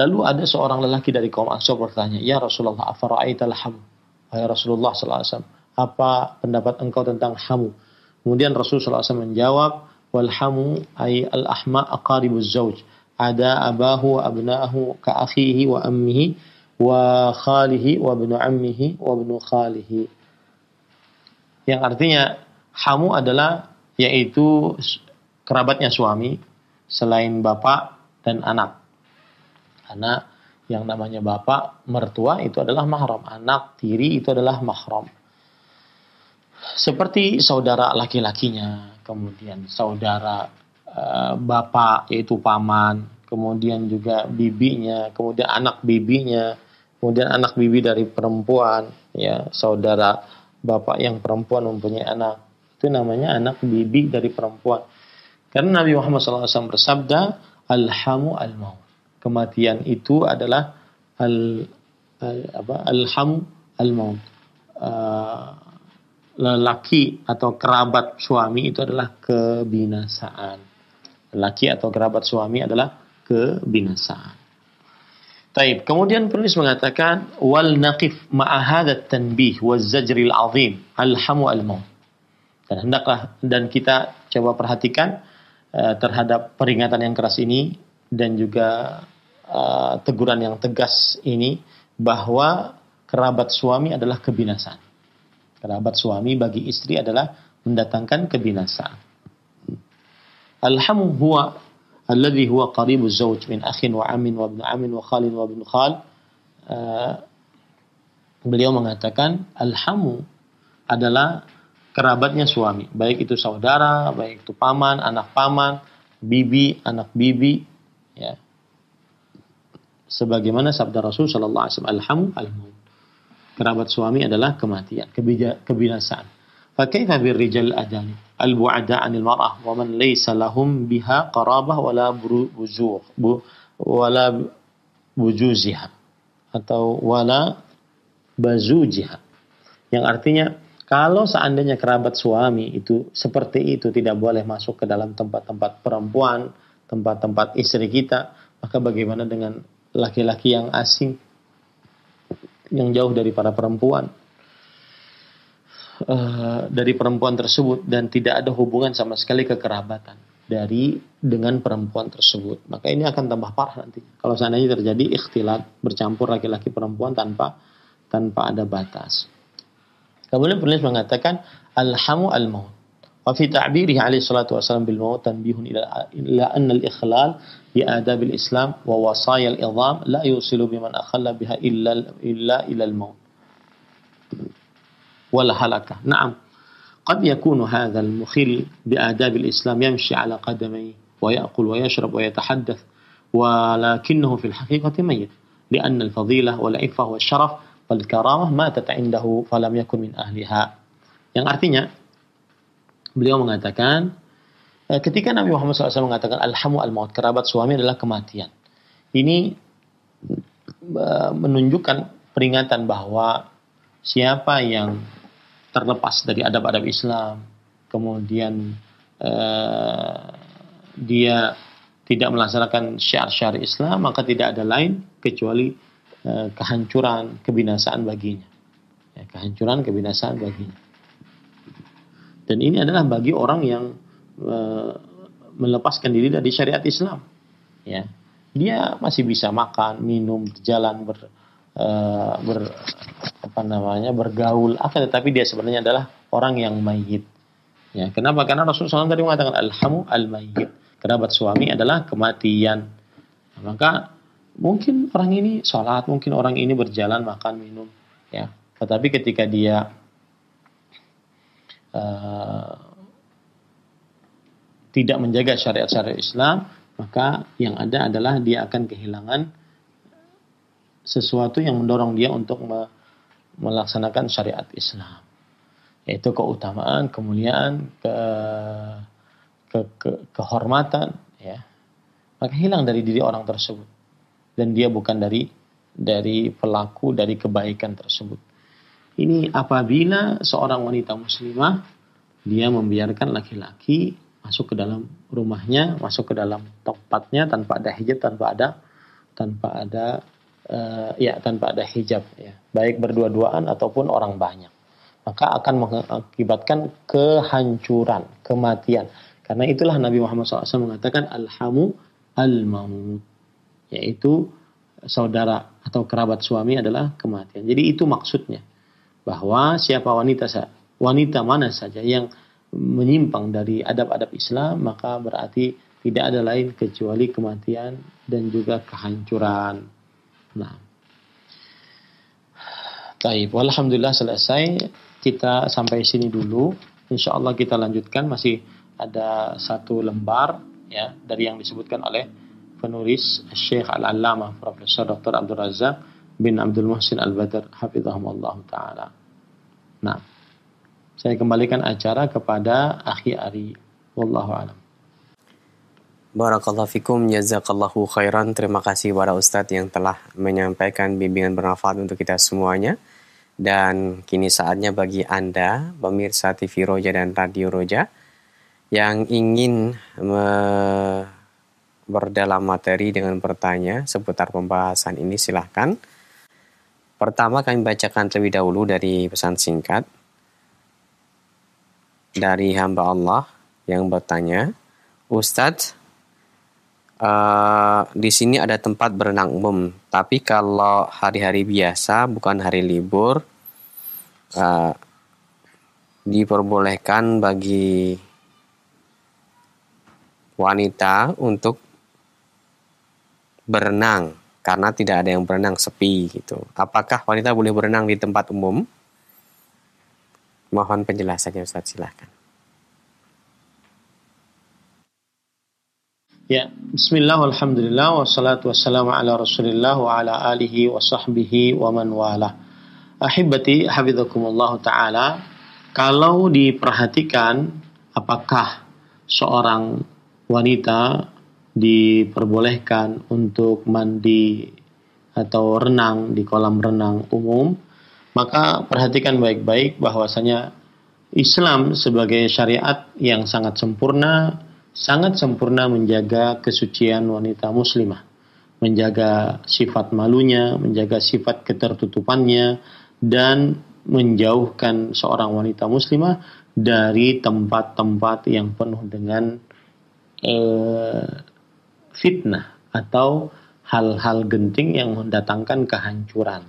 S1: Lalu ada seorang lelaki dari kaum Ansor bertanya, "Ya Rasulullah, afara'aital ham?" Wahai Rasulullah SAW, apa pendapat engkau tentang hamu? Kemudian Rasulullah SAW menjawab, "Wal hamu ay al-ahma aqaribuz zauj." Ada abahu wa abna'ahu ka wa ammihi wa khalihi wa ibnu ammihi wa ibnu khalihi. Yang artinya Hamu adalah yaitu kerabatnya suami selain bapak dan anak. Karena yang namanya bapak mertua itu adalah mahram, anak tiri itu adalah mahram. Seperti saudara laki-lakinya, kemudian saudara uh, bapak yaitu paman, kemudian juga bibinya, kemudian anak bibinya, kemudian anak bibi dari perempuan, ya saudara bapak yang perempuan mempunyai anak itu namanya anak bibi dari perempuan. Karena Nabi Muhammad SAW bersabda, Alhamu al-maut. Kematian itu adalah al, al apa alhamu al-maut. Uh, lelaki atau kerabat suami itu adalah kebinasaan. Lelaki atau kerabat suami adalah kebinasaan. Taib. Kemudian penulis mengatakan wal naqif ma'a hadha tanbih wa zajril azim alhamu al-maut. Dan hendaklah dan kita coba perhatikan uh, terhadap peringatan yang keras ini dan juga uh, teguran yang tegas ini bahwa kerabat suami adalah kebinasaan. Kerabat suami bagi istri adalah mendatangkan kebinasaan. Alhamu huwa alladhi huwa qaribu zawj min akhin wa amin wa ibn amin wa khalin wa ibn khal. Uh, beliau mengatakan alhamu adalah kerabatnya suami, baik itu saudara, baik itu paman, anak paman, bibi, anak bibi, ya. Sebagaimana sabda Rasul sallallahu alaihi wasallam, alhamu almaut. kerabat suami adalah kematian, kebinasaan. Fakaifa birrijal adani al-bu'ada 'anil mar'ah wa man laysa lahum biha qarabah wala buzur wala bujuziha atau wala bazujiha. Yang artinya kalau seandainya kerabat suami itu seperti itu tidak boleh masuk ke dalam tempat-tempat perempuan, tempat-tempat istri kita, maka bagaimana dengan laki-laki yang asing yang jauh dari para perempuan? Uh, dari perempuan tersebut dan tidak ada hubungan sama sekali kekerabatan dari dengan perempuan tersebut. Maka ini akan tambah parah nanti. Kalau seandainya terjadi ikhtilat bercampur laki-laki perempuan tanpa tanpa ada batas Kemudian penulis mengatakan alhamu al maut. Wa fi ta'birihi alaihi salatu wasallam bil maut tanbihun ila ila anna al ikhlal bi adab al islam wa wasaya al idham la yusilu biman akhalla biha illa illa ila al maut. Wal halaka. Naam. قد يكون هذا المخل بآداب الإسلام يمشي على قدميه ويأكل ويشرب ويتحدث ولكنه في الحقيقة ميت لأن الفضيلة والعفة والشرف matat indahu min ahliha. Yang artinya beliau mengatakan eh, ketika Nabi Muhammad SAW mengatakan alhamu al maut kerabat suami adalah kematian. Ini eh, menunjukkan peringatan bahwa siapa yang terlepas dari adab-adab Islam, kemudian eh, dia tidak melaksanakan syiar-syiar Islam, maka tidak ada lain kecuali kehancuran, kebinasaan baginya. Ya, kehancuran, kebinasaan baginya. Dan ini adalah bagi orang yang uh, melepaskan diri dari syariat Islam. Ya, dia masih bisa makan, minum, berjalan, ber, uh, ber apa namanya bergaul akan tetapi dia sebenarnya adalah orang yang mayit. Ya, kenapa? Karena Rasulullah SAW tadi mengatakan alhamu al mayit. Kerabat suami adalah kematian. Maka mungkin orang ini sholat, mungkin orang ini berjalan makan minum, ya. Tetapi ketika dia uh, tidak menjaga syariat-syariat Islam, maka yang ada adalah dia akan kehilangan sesuatu yang mendorong dia untuk melaksanakan syariat Islam yaitu keutamaan, kemuliaan, ke, ke, ke kehormatan ya. Maka hilang dari diri orang tersebut dan dia bukan dari dari pelaku dari kebaikan tersebut. Ini apabila seorang wanita muslimah dia membiarkan laki-laki masuk ke dalam rumahnya, masuk ke dalam tempatnya tanpa ada hijab, tanpa ada tanpa ada uh, ya tanpa ada hijab ya. Baik berdua-duaan ataupun orang banyak. Maka akan mengakibatkan kehancuran kematian. Karena itulah Nabi Muhammad SAW mengatakan alhamu al maut yaitu saudara atau kerabat suami adalah kematian jadi itu maksudnya bahwa siapa wanita wanita mana saja yang menyimpang dari adab-adab Islam maka berarti tidak ada lain kecuali kematian dan juga kehancuran. Nah. Baik, alhamdulillah selesai. Kita sampai sini dulu. Insya Allah kita lanjutkan masih ada satu lembar ya dari yang disebutkan oleh penulis Syekh Al-Allamah Profesor Dr. Abdul Razak bin Abdul Muhsin Al-Badr hafizahumullah taala. Nah, saya kembalikan acara kepada Akhi Ari. Wallahu alam.
S2: Barakallahu fikum, jazakallahu khairan. Terima kasih kepada Ustadz yang telah menyampaikan bimbingan bermanfaat untuk kita semuanya. Dan kini saatnya bagi Anda, pemirsa TV Roja dan Radio Roja, yang ingin berdalam materi dengan bertanya seputar pembahasan ini silahkan. Pertama kami bacakan terlebih dahulu dari pesan singkat dari hamba Allah yang bertanya, Ustadz, uh, di sini ada tempat berenang umum. Tapi kalau hari-hari biasa, bukan hari libur, uh, diperbolehkan bagi wanita untuk berenang karena tidak ada yang berenang sepi gitu. Apakah wanita boleh berenang di tempat umum? Mohon penjelasannya Ustaz silahkan.
S1: Ya, bismillah walhamdulillah wassalatu wassalamu ala rasulillah wa ala alihi wa sahbihi wa man wala. ahibati hafizakumullah taala kalau diperhatikan apakah seorang wanita diperbolehkan untuk mandi atau renang di kolam renang umum, maka perhatikan baik-baik bahwasanya Islam sebagai syariat yang sangat sempurna, sangat sempurna menjaga kesucian wanita muslimah, menjaga sifat malunya, menjaga sifat ketertutupannya, dan menjauhkan seorang wanita muslimah dari tempat-tempat yang penuh dengan eh, fitnah atau hal-hal genting yang mendatangkan kehancuran.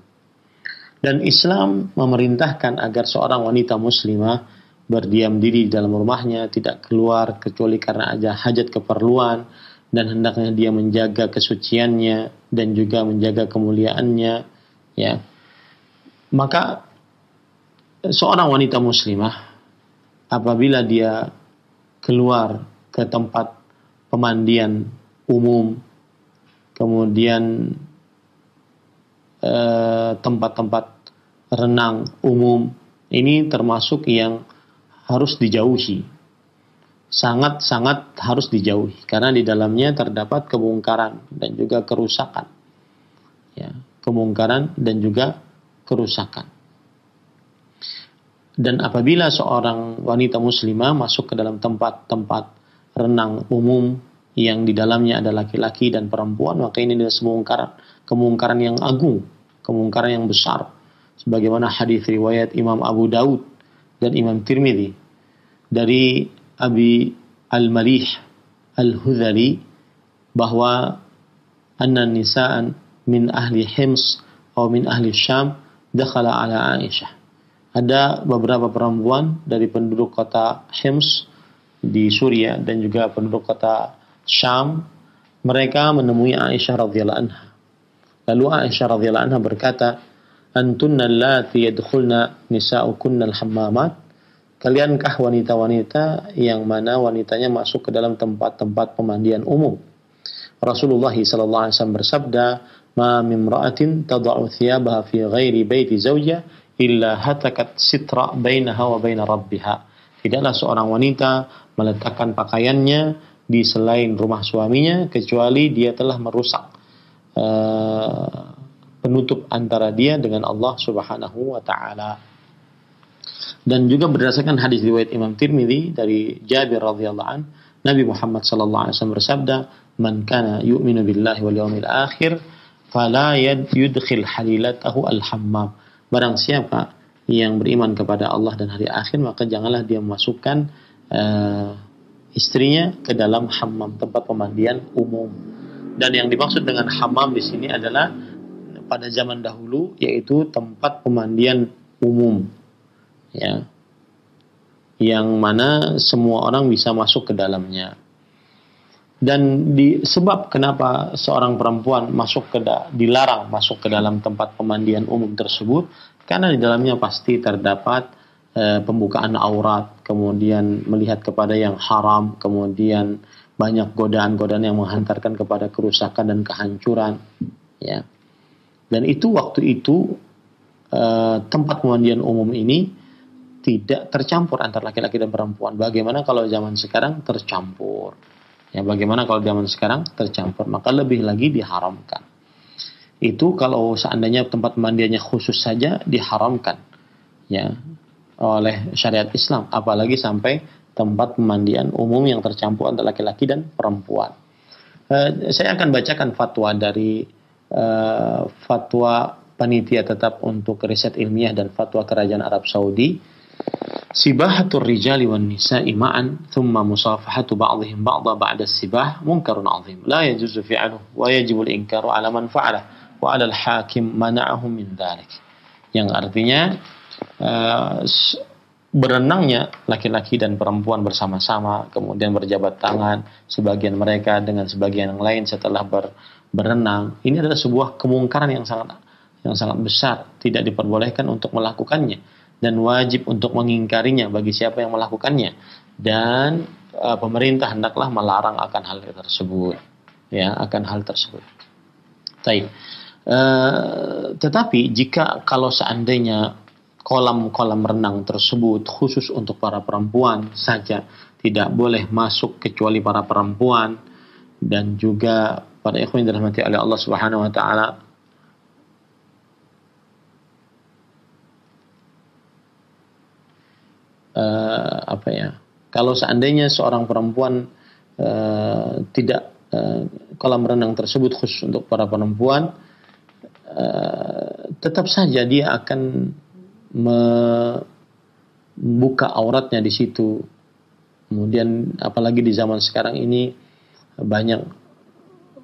S1: Dan Islam memerintahkan agar seorang wanita muslimah berdiam diri di dalam rumahnya, tidak keluar kecuali karena ada hajat keperluan dan hendaknya dia menjaga kesuciannya dan juga menjaga kemuliaannya, ya. Maka seorang wanita muslimah apabila dia keluar ke tempat pemandian umum, kemudian eh, tempat-tempat eh, renang umum, ini termasuk yang harus dijauhi. Sangat-sangat harus dijauhi karena di dalamnya terdapat kemungkaran dan juga kerusakan. Ya, kemungkaran dan juga kerusakan. Dan apabila seorang wanita muslimah masuk ke dalam tempat-tempat renang umum yang di dalamnya ada laki-laki dan perempuan, maka ini adalah kemungkaran, kemungkaran yang agung, kemungkaran yang besar. Sebagaimana hadis riwayat Imam Abu Daud dan Imam Tirmidzi dari Abi Al-Malih Al-Hudhali bahwa anna nisa'an min ahli Hims atau min ahli Syam dakhala ala Aisyah. Ada beberapa perempuan dari penduduk kota Hims di Suria dan juga penduduk kota Syam, mereka menemui Aisyah radhiyallahu anha. Lalu Aisyah radhiyallahu anha berkata, "Antunna allati yadkhulna nisa'ukunna al-hammamat?" Kaliankah wanita-wanita yang mana wanitanya masuk ke dalam tempat-tempat pemandian umum? Rasulullah sallallahu alaihi wasallam bersabda, "Ma mimra'atin tad'u thiyabaha fi ghairi baiti zawja illa hatakat sitra bainaha wa baina rabbiha." Tidaklah seorang wanita meletakkan pakaiannya di selain rumah suaminya kecuali dia telah merusak uh, penutup antara dia dengan Allah Subhanahu wa taala. Dan juga berdasarkan hadis riwayat Imam Tirmidzi dari Jabir radhiyallahu an, Nabi Muhammad sallallahu alaihi wasallam bersabda, "Man kana yu'minu billahi wal yawmil akhir fala yudkhil halilatahu al-hammam." Barang siapa yang beriman kepada Allah dan hari akhir maka janganlah dia memasukkan uh, istrinya ke dalam hammam tempat pemandian umum. Dan yang dimaksud dengan hammam di sini adalah pada zaman dahulu yaitu tempat pemandian umum. Ya. Yang mana semua orang bisa masuk ke dalamnya. Dan di, sebab kenapa seorang perempuan masuk ke da, dilarang masuk ke dalam tempat pemandian umum tersebut karena di dalamnya pasti terdapat Eh, pembukaan aurat, kemudian melihat kepada yang haram, kemudian banyak godaan-godaan yang menghantarkan kepada kerusakan dan kehancuran, ya. Dan itu waktu itu uh, tempat pemandian umum ini tidak tercampur antara laki-laki dan perempuan. Bagaimana kalau zaman sekarang tercampur? Ya, bagaimana kalau zaman sekarang tercampur? Maka lebih lagi diharamkan. Itu kalau seandainya tempat pemandiannya khusus saja diharamkan. Ya, oleh syariat Islam, apalagi sampai tempat pemandian umum yang tercampur antara laki-laki dan perempuan. Uh, saya akan bacakan fatwa dari uh, fatwa panitia tetap untuk riset ilmiah dan fatwa kerajaan Arab Saudi. Sibahatul rijali wan nisa'i ma'an thumma musafahatu ba'dihim ba'da ba'da sibah munkarun 'azim la yajuzu fi'luhu wa yajibu al-inkaru 'ala man fa'ala wa 'ala al-hakim mana'ahu min dhalik. Yang artinya uh, berenangnya laki-laki dan perempuan bersama-sama, kemudian berjabat tangan sebagian mereka dengan sebagian yang lain setelah ber, berenang. Ini adalah sebuah kemungkaran yang sangat yang sangat besar, tidak diperbolehkan untuk melakukannya dan wajib untuk mengingkarinya bagi siapa yang melakukannya. Dan uh, pemerintah hendaklah melarang akan hal tersebut, ya akan hal tersebut. Baik. Uh, tetapi jika kalau seandainya kolam-kolam renang tersebut khusus untuk para perempuan saja tidak boleh masuk kecuali para perempuan. Dan juga para ikhwan dirahmati oleh Allah Subhanahu wa taala uh, apa ya kalau seandainya seorang perempuan uh, tidak uh, kolam renang tersebut khusus untuk para perempuan Eh, tetap saja dia akan membuka auratnya di situ. Kemudian apalagi di zaman sekarang ini banyak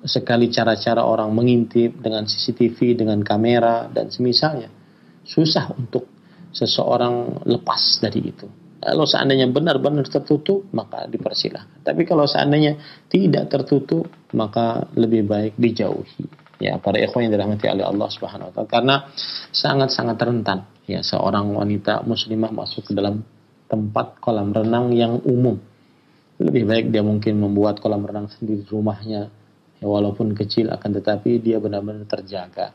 S1: sekali cara-cara orang mengintip dengan CCTV, dengan kamera dan semisalnya. Susah untuk seseorang lepas dari itu. Kalau seandainya benar-benar tertutup, maka dipersilahkan. Tapi kalau seandainya tidak tertutup, maka lebih baik dijauhi ya para ikhwan yang dirahmati oleh Allah Subhanahu wa taala karena sangat-sangat rentan ya seorang wanita muslimah masuk ke dalam tempat kolam renang yang umum. Lebih baik dia mungkin membuat kolam renang sendiri di rumahnya ya walaupun kecil akan tetapi dia benar-benar terjaga.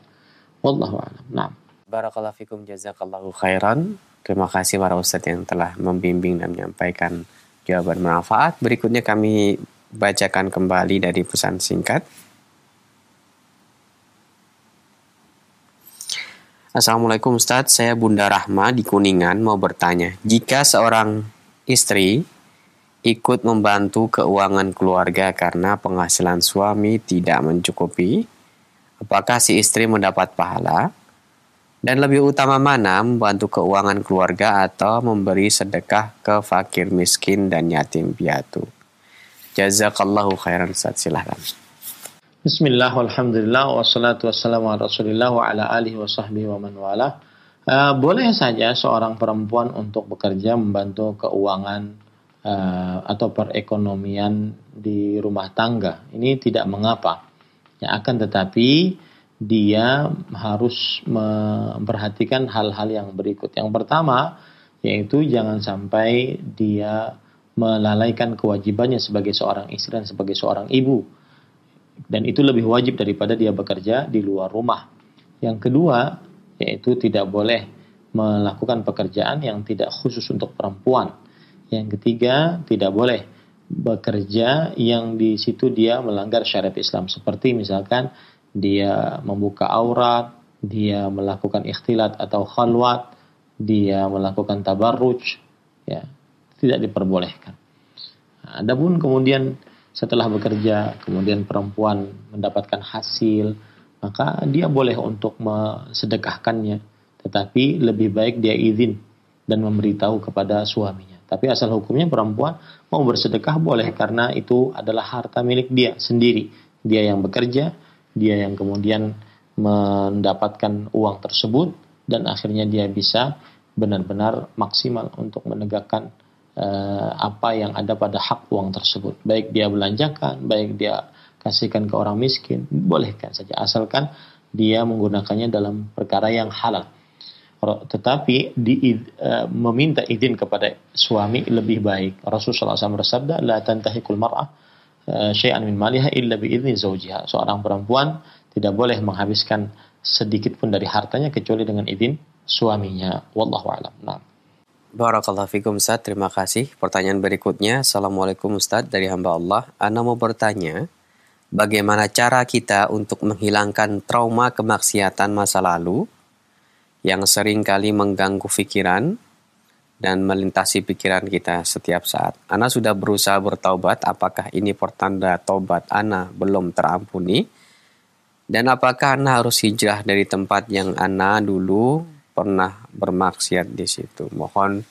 S1: Wallahu a'lam. Nah
S2: barakallahu fikum jazakallahu khairan. Terima kasih para ustadz yang telah membimbing dan menyampaikan jawaban bermanfaat berikutnya kami bacakan kembali dari pesan singkat Assalamualaikum Ustadz, saya Bunda Rahma di Kuningan mau bertanya. Jika seorang istri ikut membantu keuangan keluarga karena penghasilan suami tidak mencukupi, apakah si istri mendapat pahala? Dan lebih utama mana membantu keuangan keluarga atau memberi sedekah ke fakir miskin dan yatim piatu? Jazakallahu khairan Ustaz, silahkan.
S1: Bismillah, walhamdulillah, wassalatu wassalamu ala rasulillah wa ala alihi wa sahbihi wa man wala. Uh, boleh saja seorang perempuan untuk bekerja membantu keuangan uh, atau perekonomian di rumah tangga. Ini tidak mengapa. Ya, akan tetapi dia harus memperhatikan hal-hal yang berikut. Yang pertama, yaitu jangan sampai dia melalaikan kewajibannya sebagai seorang istri dan sebagai seorang ibu dan itu lebih wajib daripada dia bekerja di luar rumah. Yang kedua, yaitu tidak boleh melakukan pekerjaan yang tidak khusus untuk perempuan. Yang ketiga, tidak boleh bekerja yang di situ dia melanggar syariat Islam seperti misalkan dia membuka aurat, dia melakukan ikhtilat atau khalwat, dia melakukan tabarruj, ya, tidak diperbolehkan. adapun kemudian setelah bekerja kemudian perempuan mendapatkan hasil maka dia boleh untuk mensedekahkannya tetapi lebih baik dia izin dan memberitahu kepada suaminya. Tapi asal hukumnya perempuan mau bersedekah boleh karena itu adalah harta milik dia sendiri. Dia yang bekerja dia yang kemudian mendapatkan uang tersebut dan akhirnya dia bisa benar-benar maksimal untuk menegakkan uh, apa yang ada pada hak uang tersebut. Baik dia belanjakan, baik dia kasihkan ke orang miskin, bolehkan saja asalkan dia menggunakannya dalam perkara yang halal. Tetapi di, uh, meminta izin kepada suami lebih baik. Rasulullah SAW bersabda, "La tantahikul mar'ah uh, syai'an min maliha illa bi izni zawjiha." Seorang perempuan tidak boleh menghabiskan sedikit pun dari hartanya kecuali dengan izin suaminya. Wallahu a'lam. Nah.
S2: Barakallahu fikum Ustaz, terima kasih. Pertanyaan berikutnya, Assalamualaikum Ustaz dari hamba Allah. Ana mau bertanya, bagaimana cara kita untuk menghilangkan trauma kemaksiatan masa lalu yang sering kali mengganggu pikiran dan melintasi pikiran kita setiap saat. Ana sudah berusaha bertaubat, apakah ini pertanda taubat Ana belum terampuni? Dan apakah Ana harus hijrah dari tempat yang Ana dulu pernah bermaksiat di situ. Mohon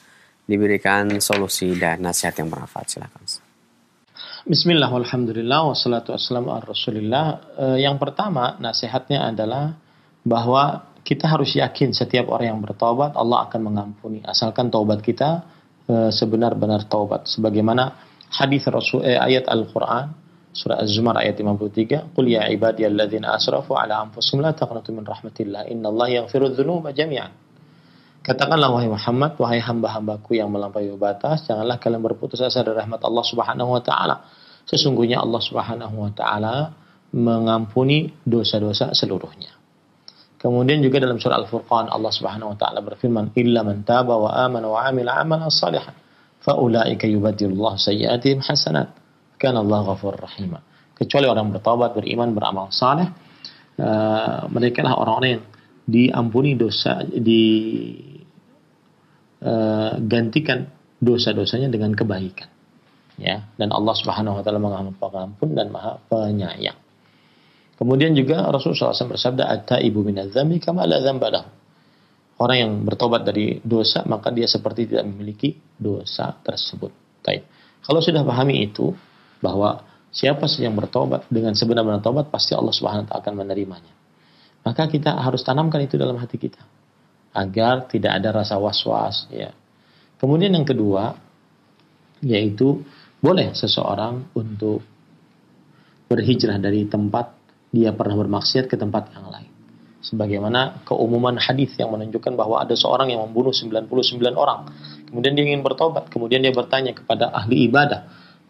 S2: diberikan solusi dan nasihat yang bermanfaat. Silakan.
S1: Bismillah, alhamdulillah, wassalatu wassalamu ala rasulillah. Uh, yang pertama, nasihatnya adalah bahwa kita harus yakin setiap orang yang bertobat Allah akan mengampuni asalkan taubat kita uh, sebenar-benar taubat sebagaimana hadis Rasul eh, ayat Al-Qur'an surah Az-Zumar ayat 53 Qul ya ibadiyalladzina asrafu ala anfusihim la taqnatu min rahmatillah innallaha yaghfiru dzunuba jami'an Katakanlah wahai Muhammad, wahai hamba-hambaku yang melampaui batas, janganlah kalian berputus asa dari rahmat Allah Subhanahu wa taala. Sesungguhnya Allah Subhanahu wa taala mengampuni dosa-dosa seluruhnya. Kemudian juga dalam surah Al-Furqan Allah Subhanahu wa taala berfirman, "Illa man taba wa amana wa amila amalan salihan, faulaika yubaddilullahu sayyi'atihim hasanat. Kana Allah ghafurur rahim." Kecuali orang bertobat, beriman, beramal saleh, uh, mereka lah orang-orang yang diampuni dosa, digantikan uh, dosa-dosanya dengan kebaikan. Ya, dan Allah Subhanahu wa taala Maha Pengampun dan Maha Penyayang. Kemudian juga Rasulullah SAW bersabda, Atta ibu minadzami kama la lahu. Orang yang bertobat dari dosa, maka dia seperti tidak memiliki dosa tersebut. Taib. Kalau sudah pahami itu, bahwa siapa saja yang bertobat dengan sebenar-benar tobat, pasti Allah Subhanahu wa taala akan menerimanya. Maka kita harus tanamkan itu dalam hati kita agar tidak ada rasa was-was ya. Kemudian yang kedua yaitu boleh seseorang untuk berhijrah dari tempat dia pernah bermaksiat ke tempat yang lain. Sebagaimana keumuman hadis yang menunjukkan bahwa ada seorang yang membunuh 99 orang. Kemudian dia ingin bertobat. Kemudian dia bertanya kepada ahli ibadah.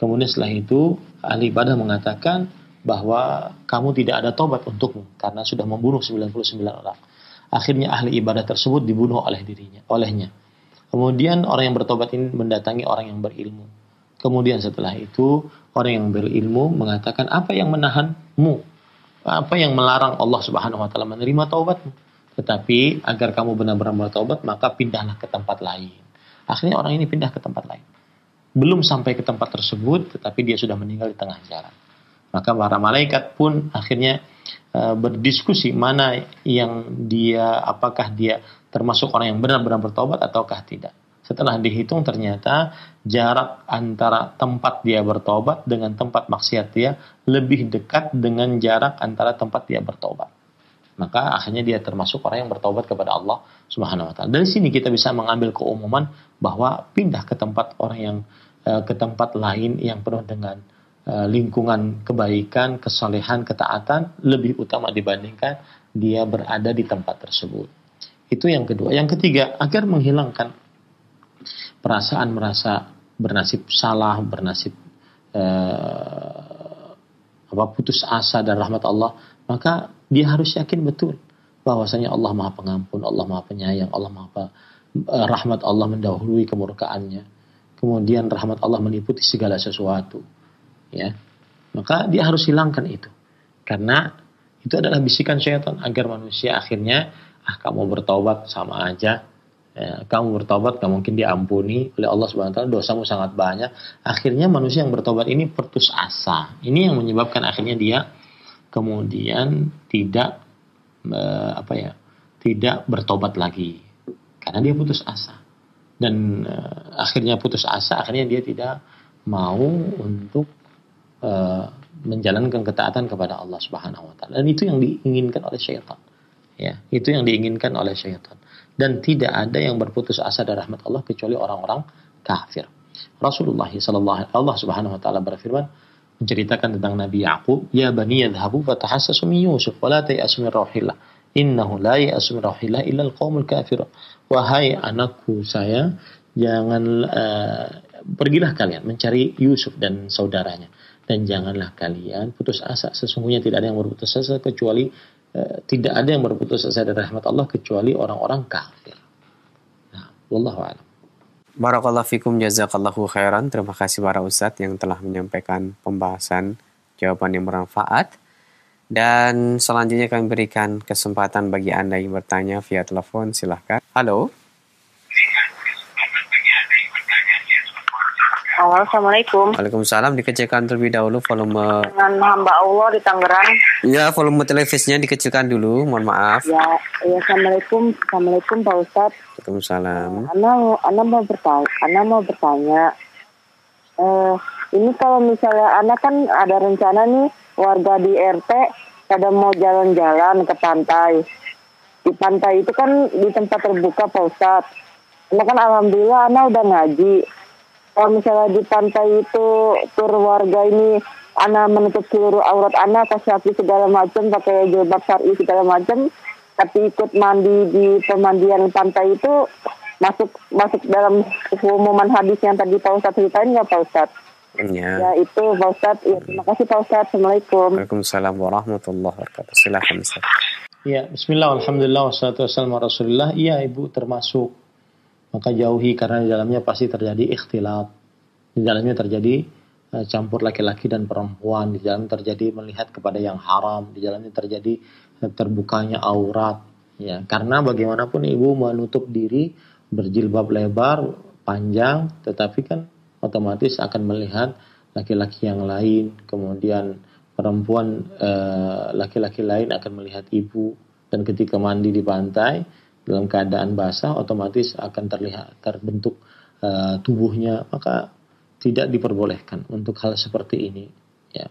S1: Kemudian setelah itu ahli ibadah mengatakan bahwa kamu tidak ada tobat untukmu karena sudah membunuh 99 orang. Akhirnya ahli ibadah tersebut dibunuh oleh dirinya, olehnya. Kemudian orang yang bertobat ini mendatangi orang yang berilmu. Kemudian setelah itu orang yang berilmu mengatakan apa yang menahanmu apa yang melarang Allah Subhanahu wa taala menerima taubatmu. Tetapi agar kamu benar-benar bertobat, maka pindahlah ke tempat lain. Akhirnya orang ini pindah ke tempat lain. Belum sampai ke tempat tersebut, tetapi dia sudah meninggal di tengah jalan. Maka para malaikat pun akhirnya uh, berdiskusi mana yang dia, apakah dia termasuk orang yang benar-benar bertobat ataukah tidak. Setelah dihitung ternyata jarak antara tempat dia bertobat dengan tempat maksiat dia lebih dekat dengan jarak antara tempat dia bertobat. Maka akhirnya dia termasuk orang yang bertobat kepada Allah Subhanahu wa taala. Dari sini kita bisa mengambil keumuman bahwa pindah ke tempat orang yang ke tempat lain yang penuh dengan eh, lingkungan kebaikan, kesalehan, ketaatan lebih utama dibandingkan dia berada di tempat tersebut. Itu yang kedua. Yang ketiga, agar menghilangkan perasaan merasa bernasib salah, bernasib eh, apa putus asa dan rahmat Allah, maka dia harus yakin betul bahwasanya Allah Maha Pengampun, Allah Maha Penyayang, Allah Maha eh, rahmat Allah mendahului kemurkaannya. Kemudian rahmat Allah meliputi segala sesuatu. Ya. Maka dia harus hilangkan itu. Karena itu adalah bisikan syaitan agar manusia akhirnya ah kamu bertobat sama aja ya, kamu bertobat gak mungkin diampuni oleh Allah Subhanahu wa taala dosamu sangat banyak akhirnya manusia yang bertobat ini putus asa ini yang menyebabkan akhirnya dia kemudian tidak eh, apa ya tidak bertobat lagi karena dia putus asa dan eh, akhirnya putus asa akhirnya dia tidak mau untuk eh, menjalankan ketaatan kepada Allah Subhanahu wa taala dan itu yang diinginkan oleh syaitan ya itu yang diinginkan oleh syaitan dan tidak ada yang berputus asa dari rahmat Allah kecuali orang-orang kafir. Rasulullah sallallahu Allah Subhanahu wa taala berfirman menceritakan tentang Nabi Yaqub, "Ya bani yadhhabu fatahassasu min Yusuf wa la ta'asu min. Innahu la ya'asu min rauhillah illa al-qaumul kafir." Wahai anakku saya, jangan uh, pergilah kalian mencari Yusuf dan saudaranya dan janganlah kalian putus asa. Sesungguhnya tidak ada yang berputus asa kecuali Eh, tidak ada yang berputus asa dari rahmat Allah kecuali orang-orang kafir. Nah, wallahu a'lam.
S2: Barakallahu fikum jazakallahu khairan. Terima kasih para ustadz yang telah menyampaikan pembahasan jawaban yang bermanfaat. Dan selanjutnya kami berikan kesempatan bagi Anda yang bertanya via telepon. Silahkan. Halo.
S3: Halo, Assalamualaikum.
S2: Waalaikumsalam. Dikecilkan terlebih dahulu volume...
S3: Dengan hamba Allah di Tangerang.
S2: Ya, volume televisinya dikecilkan dulu. Mohon maaf.
S3: Ya, ya Assalamualaikum. Assalamualaikum Pak Ustadz.
S2: Waalaikumsalam.
S3: Ana, Ana mau bertanya. Ana mau bertanya. Eh, ini kalau misalnya Ana kan ada rencana nih warga di RT pada mau jalan-jalan ke pantai. Di pantai itu kan di tempat terbuka Pak Ustadz. Karena kan Alhamdulillah Ana udah ngaji kalau misalnya di pantai itu tur warga ini anak menutup seluruh aurat anak kasih kaki segala macam pakai jilbab syari segala macam tapi ikut mandi di pemandian pantai itu masuk masuk dalam umuman hadis yang tadi Pak Ustadz ceritain nggak Pak Ustadz?
S2: Ya.
S3: ya itu Pak Ustadz. Ya, terima kasih Pak Ustadz. Assalamualaikum.
S2: Waalaikumsalam warahmatullahi wabarakatuh. Silahkan Ustadz.
S1: Ya, bismillah, alhamdulillah, wassalatu wassalamu rasulillah. Iya, ibu termasuk. Maka jauhi karena di dalamnya pasti terjadi ikhtilat. Di dalamnya terjadi uh, campur laki-laki dan perempuan. Di dalamnya terjadi melihat kepada yang haram. Di dalamnya terjadi uh, terbukanya aurat. Ya, karena bagaimanapun ibu menutup diri berjilbab lebar, panjang, tetapi kan otomatis akan melihat laki-laki yang lain, kemudian perempuan eh, laki-laki lain akan melihat ibu. Dan ketika mandi di pantai dalam keadaan basah otomatis akan terlihat terbentuk uh, tubuhnya. Maka tidak diperbolehkan untuk hal seperti ini ya.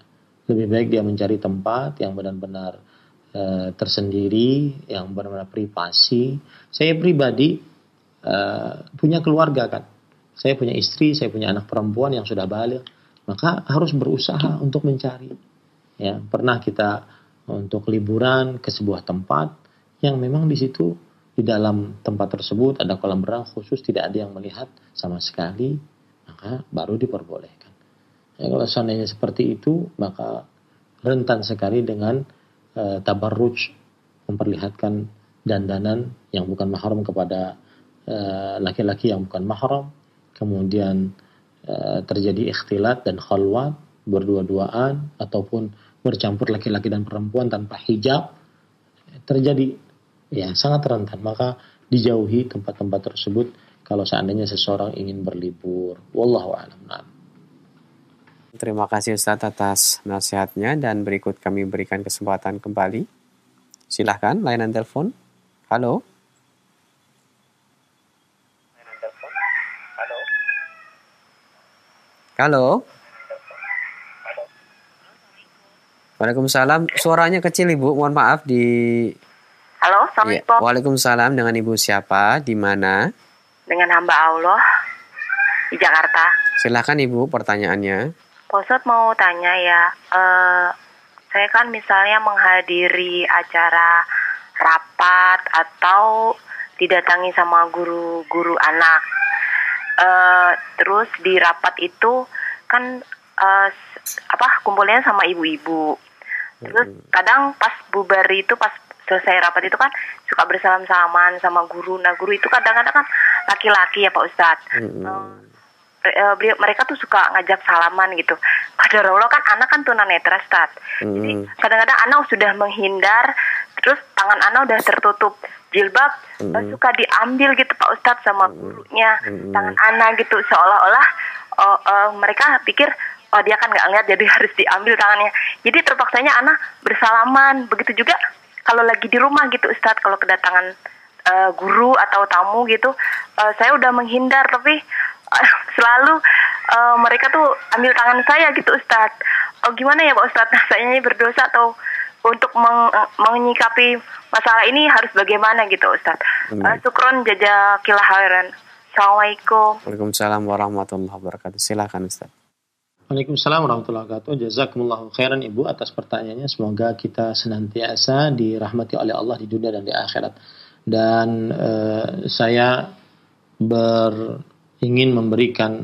S1: Lebih baik dia mencari tempat yang benar-benar uh, tersendiri yang benar-benar privasi. Saya pribadi uh, punya keluarga kan saya punya istri saya punya anak perempuan yang sudah balik. Maka harus berusaha untuk mencari. Ya, pernah kita untuk liburan ke sebuah tempat yang memang di situ di dalam tempat tersebut ada kolam renang khusus tidak ada yang melihat sama sekali maka baru diperbolehkan. Ya, kalau seandainya seperti itu maka rentan sekali dengan e, tabarruj memperlihatkan dandanan yang bukan mahram kepada eh, laki-laki yang bukan mahram kemudian e, terjadi ikhtilat dan khalwat berdua-duaan ataupun bercampur laki-laki dan perempuan tanpa hijab terjadi ya sangat rentan maka dijauhi tempat-tempat tersebut kalau seandainya seseorang ingin berlibur wallahu a'lam
S2: Terima kasih Ustaz atas nasihatnya dan berikut kami berikan kesempatan kembali. Silahkan layanan telepon. Halo. Halo. Waalaikumsalam. Suaranya kecil Ibu, mohon maaf di
S4: Halo, Assalamualaikum.
S2: Ya, Waalaikumsalam. Dengan Ibu siapa? Di mana?
S4: Dengan hamba Allah di Jakarta.
S2: Silakan Ibu pertanyaannya.
S4: Pak mau tanya ya, uh, saya kan misalnya menghadiri acara rapat atau didatangi sama guru-guru anak. Uh, terus di rapat itu kan uh, apa kumpulnya sama ibu-ibu. Terus kadang pas bubar itu pas selesai rapat itu kan suka bersalam-salaman sama guru. Nah guru itu kadang-kadang kan laki-laki ya Pak Ustadz. Hmm. Uh, mereka tuh suka ngajak salaman gitu. Pada Allah kan anak kan tunanetra Ustad. Hmm. Jadi kadang-kadang anak sudah menghindar, terus tangan anak udah tertutup. Jilbab, hmm. suka diambil gitu Pak Ustadz sama gurunya hmm. tangan anak gitu. Seolah-olah uh, uh, mereka pikir oh dia kan nggak ngeliat jadi harus diambil tangannya. Jadi terpaksanya anak bersalaman. Begitu juga kalau lagi di rumah gitu Ustadz kalau kedatangan uh, guru atau tamu gitu uh, saya udah menghindar tapi uh, selalu uh, mereka tuh ambil tangan saya gitu Ustadz. Oh gimana ya Pak Ustadz? Nah, saya ini berdosa atau untuk meng menyikapi masalah ini harus bagaimana gitu Ustadz uh, sukron jajakilah khairan Assalamualaikum
S2: Waalaikumsalam warahmatullahi wabarakatuh silakan Ustadz
S1: Waalaikumsalam warahmatullahi wabarakatuh. Jazakumullahu khairan Ibu atas pertanyaannya. Semoga kita senantiasa dirahmati oleh Allah di dunia dan di akhirat. Dan uh, saya ber, ingin memberikan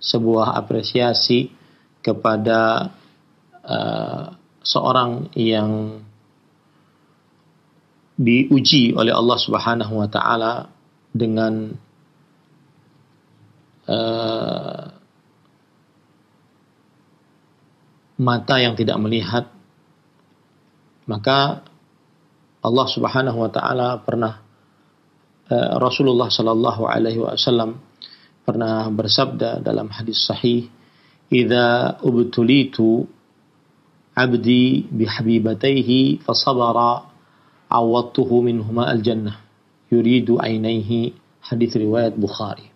S1: sebuah apresiasi kepada uh, seorang yang diuji oleh Allah Subhanahu wa taala dengan uh, mata yang tidak melihat maka Allah Subhanahu wa taala pernah uh, Rasulullah sallallahu alaihi wasallam pernah bersabda dalam hadis sahih idza ubtulitu abdi bihabibataihi fasabara awadtuhu minhuma al-jannah. Yuridu ainaihi hadis riwayat Bukhari.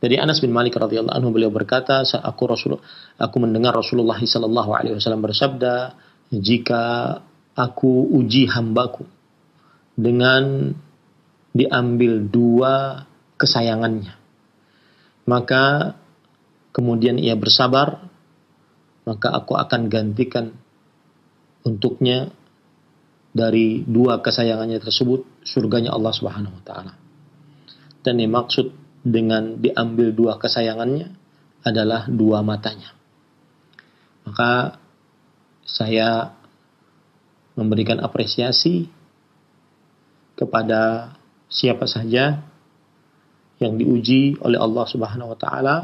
S1: Dari Anas bin Malik radhiyallahu anhu beliau berkata, aku Rasul aku mendengar Rasulullah sallallahu alaihi wasallam bersabda, jika aku uji hambaku dengan diambil dua kesayangannya, maka kemudian ia bersabar, maka aku akan gantikan untuknya dari dua kesayangannya tersebut surganya Allah Subhanahu wa taala. Dan yang maksud dengan diambil dua kesayangannya adalah dua matanya. Maka saya memberikan apresiasi kepada siapa saja yang diuji oleh Allah Subhanahu wa taala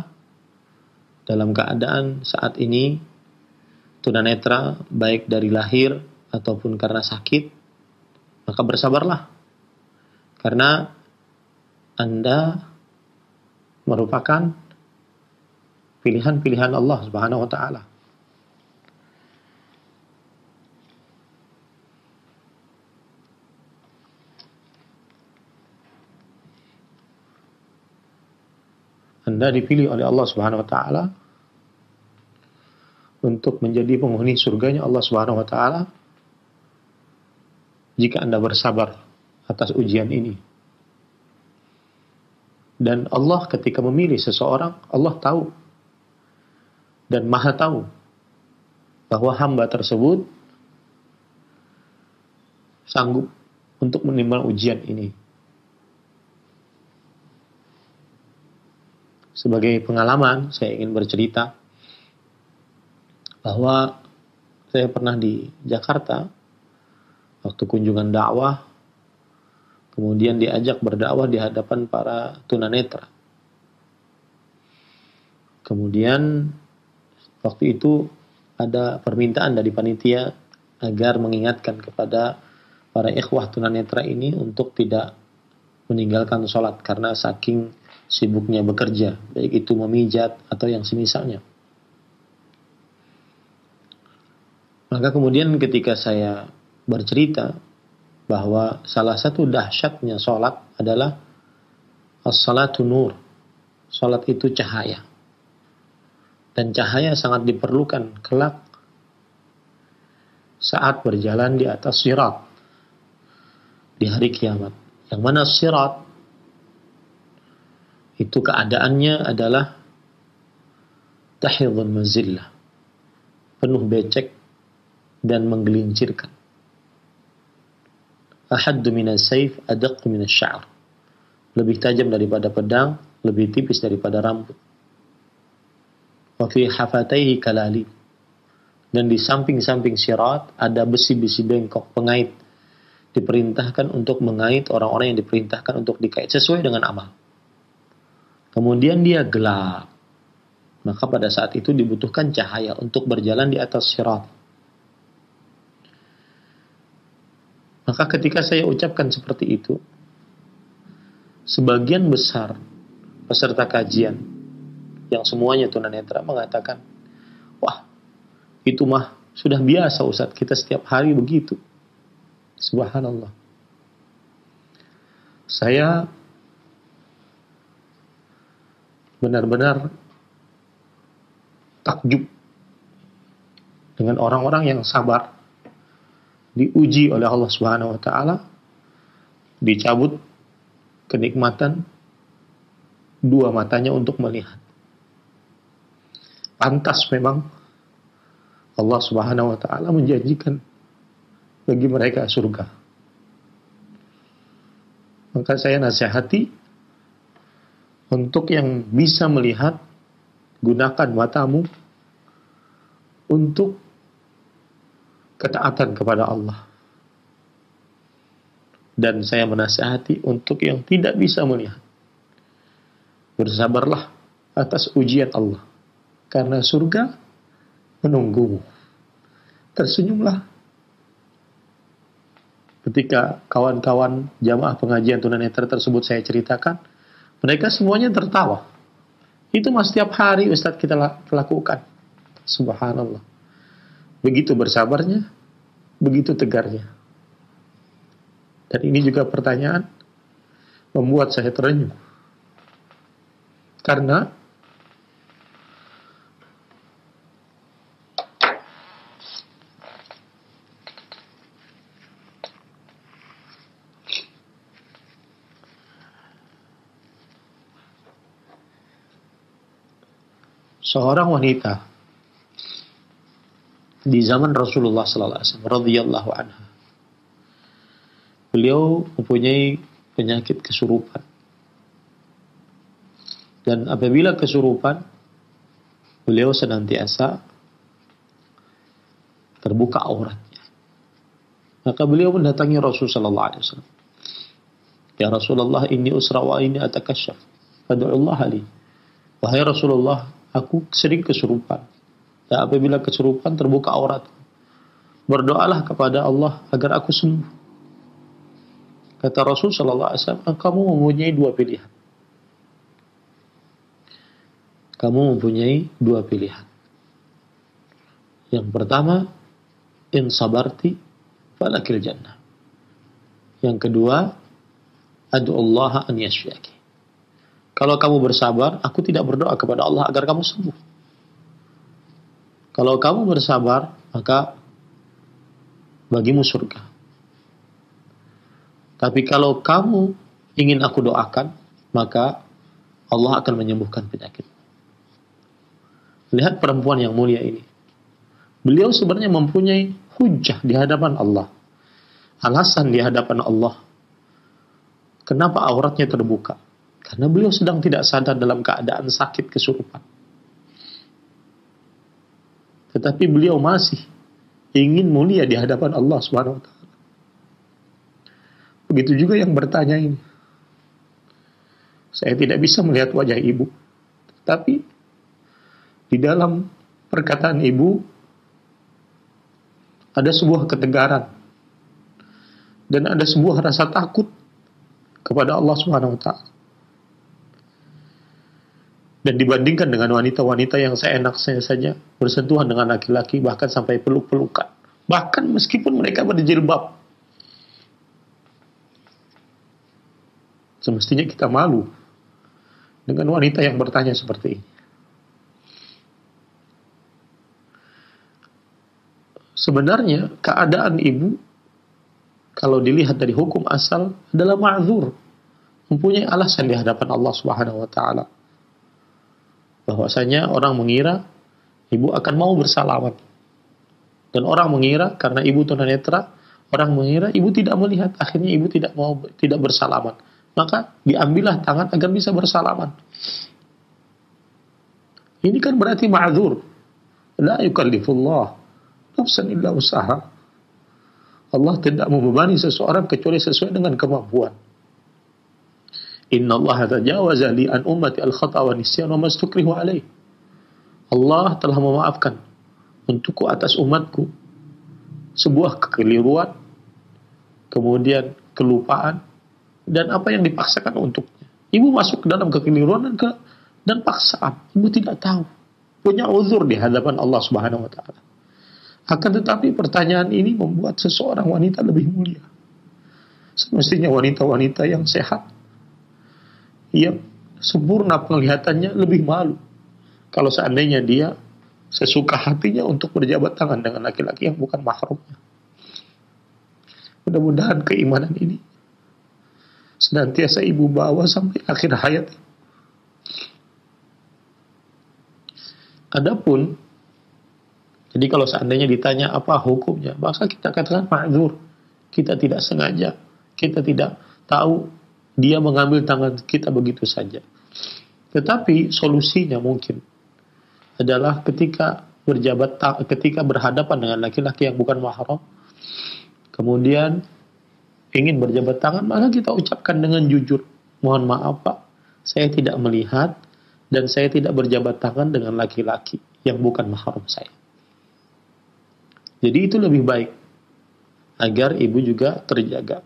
S1: dalam keadaan saat ini tunanetra baik dari lahir ataupun karena sakit maka bersabarlah karena Anda merupakan pilihan-pilihan Allah Subhanahu wa taala. Anda dipilih oleh Allah Subhanahu wa taala untuk menjadi penghuni surganya Allah Subhanahu wa taala jika Anda bersabar atas ujian ini. Dan Allah ketika memilih seseorang, Allah tahu dan Maha tahu bahwa hamba tersebut sanggup untuk menimbang ujian ini. Sebagai pengalaman, saya ingin bercerita bahwa saya pernah di Jakarta waktu kunjungan dakwah, kemudian diajak berdakwah di hadapan para tunanetra. Kemudian waktu itu ada permintaan dari panitia agar mengingatkan kepada para ikhwah tunanetra ini untuk tidak meninggalkan sholat karena saking sibuknya bekerja, baik itu memijat atau yang semisalnya. Maka kemudian ketika saya bercerita bahwa salah satu dahsyatnya sholat adalah as-salatu nur. Sholat itu cahaya. Dan cahaya sangat diperlukan kelak saat berjalan di atas sirat di hari kiamat. Yang mana sirat itu keadaannya adalah tahidun mazillah penuh becek dan menggelincirkan. Ahaddu minas saif adaqqu minas sya'ar lebih tajam daripada pedang lebih tipis daripada rambut. Wa fi hafataihi kalali. Dan di samping-samping sirat ada besi-besi bengkok pengait diperintahkan untuk mengait orang-orang yang diperintahkan untuk dikait sesuai dengan amal. Kemudian dia gelap. Maka pada saat itu dibutuhkan cahaya untuk berjalan di atas sirat. Maka ketika saya ucapkan seperti itu, sebagian besar peserta kajian yang semuanya tunanetra mengatakan, wah itu mah sudah biasa Ustaz, kita setiap hari begitu. Subhanallah. Saya benar-benar takjub dengan orang-orang yang sabar diuji oleh Allah Subhanahu wa taala dicabut kenikmatan dua matanya untuk melihat. Pantas memang Allah Subhanahu wa taala menjanjikan bagi mereka surga. Maka saya nasihati untuk yang bisa melihat, gunakan matamu untuk ketaatan kepada Allah. Dan saya menasihati untuk yang tidak bisa melihat. Bersabarlah atas ujian Allah. Karena surga menunggumu. Tersenyumlah ketika kawan-kawan jamaah pengajian tunanetra tersebut saya ceritakan, mereka semuanya tertawa. Itu mas setiap hari Ustadz kita lakukan. Subhanallah. Begitu bersabarnya, begitu tegarnya. Dan ini juga pertanyaan membuat saya terenyuh. Karena seorang wanita di zaman Rasulullah sallallahu alaihi wasallam anha. Beliau mempunyai penyakit kesurupan. Dan apabila kesurupan, beliau senantiasa terbuka auratnya. Maka beliau mendatangi Rasulullah sallallahu alaihi wasallam Ya Rasulullah, ini usra wa ini atakasyaf. Fadu'ullah ali. Wahai Rasulullah, aku sering kesurupan. Dan apabila kesurupan terbuka aurat. Berdoalah kepada Allah agar aku sembuh. Kata Rasul Sallallahu Alaihi Wasallam, kamu mempunyai dua pilihan. Kamu mempunyai dua pilihan. Yang pertama, in sabarti falakil jannah. Yang kedua, adu Allah an yashfiaki. Kalau kamu bersabar, aku tidak berdoa kepada Allah agar kamu sembuh. Kalau kamu bersabar, maka bagimu surga. Tapi kalau kamu ingin aku doakan, maka Allah akan menyembuhkan penyakit. Lihat perempuan yang mulia ini. Beliau sebenarnya mempunyai hujah di hadapan Allah. Alasan di hadapan Allah. Kenapa auratnya terbuka? Karena beliau sedang tidak sadar dalam keadaan sakit kesurupan. Tetapi beliau masih ingin mulia di hadapan Allah Subhanahu wa. Begitu juga yang bertanya ini. Saya tidak bisa melihat wajah ibu. Tapi di dalam perkataan ibu ada sebuah ketegaran dan ada sebuah rasa takut kepada Allah Subhanahu wa taala. Dan dibandingkan dengan wanita-wanita yang seenaknya saja bersentuhan dengan laki-laki bahkan sampai peluk-pelukan. Bahkan meskipun mereka berjilbab. Semestinya kita malu dengan wanita yang bertanya seperti ini. Sebenarnya keadaan ibu kalau dilihat dari hukum asal adalah ma'zur. Mempunyai alasan di hadapan Allah Subhanahu wa taala. Bahwasanya orang mengira ibu akan mau bersalaman. Dan orang mengira karena ibu tunanetra, orang mengira ibu tidak melihat, akhirnya ibu tidak mau tidak bersalaman. Maka diambillah tangan agar bisa bersalaman. Ini kan berarti ma'zur. La yukallifullah nafsan illa usaha. Allah tidak membebani seseorang kecuali sesuai dengan kemampuan. Inna Allah tajawaza li an ummati al khata wa nisyan wa mastukrihu alaih. Allah telah memaafkan untukku atas umatku sebuah kekeliruan, kemudian kelupaan, dan apa yang dipaksakan untuknya. Ibu masuk ke dalam kekeliruan dan ke dan paksaan. Ibu tidak tahu. Punya uzur di hadapan Allah Subhanahu wa taala. Akan tetapi pertanyaan ini membuat seseorang wanita lebih mulia. Semestinya wanita-wanita yang sehat, yang sempurna penglihatannya lebih malu. Kalau seandainya dia sesuka hatinya untuk berjabat tangan dengan laki-laki yang bukan mahramnya. Mudah-mudahan keimanan ini senantiasa ibu bawa sampai akhir hayat. Adapun jadi kalau seandainya ditanya apa hukumnya, maka kita katakan ma'zur. Kita tidak sengaja, kita tidak tahu dia mengambil tangan kita begitu saja. Tetapi solusinya mungkin adalah ketika berjabat ketika berhadapan dengan laki-laki yang bukan mahram, kemudian ingin berjabat tangan, maka kita ucapkan dengan jujur, mohon maaf Pak, saya tidak melihat dan saya tidak berjabat tangan dengan laki-laki yang bukan mahram saya. Jadi itu lebih baik agar ibu juga terjaga.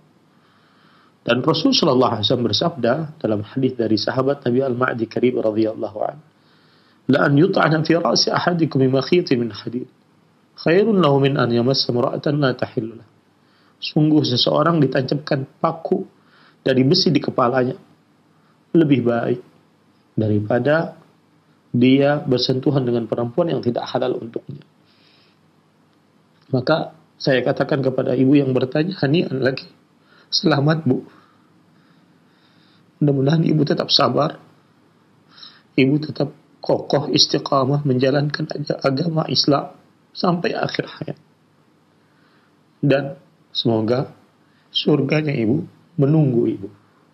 S1: Dan Rasul Shallallahu Alaihi Wasallam bersabda dalam hadis dari sahabat Nabi Al Ma'di Karib radhiyallahu an, "La an yut'ana fi ra'si ahadikum bimakhitin min hadid, khairun lahu min an yamassa imra'atan la tahillu Sungguh seseorang ditancapkan paku dari besi di kepalanya lebih baik daripada dia bersentuhan dengan perempuan yang tidak halal untuknya. Maka saya katakan kepada ibu yang bertanya, hanian lagi. Selamat bu. Mudah-mudahan ibu tetap sabar. Ibu tetap kokoh istiqamah menjalankan agama Islam sampai akhir hayat. Dan semoga surganya ibu menunggu ibu.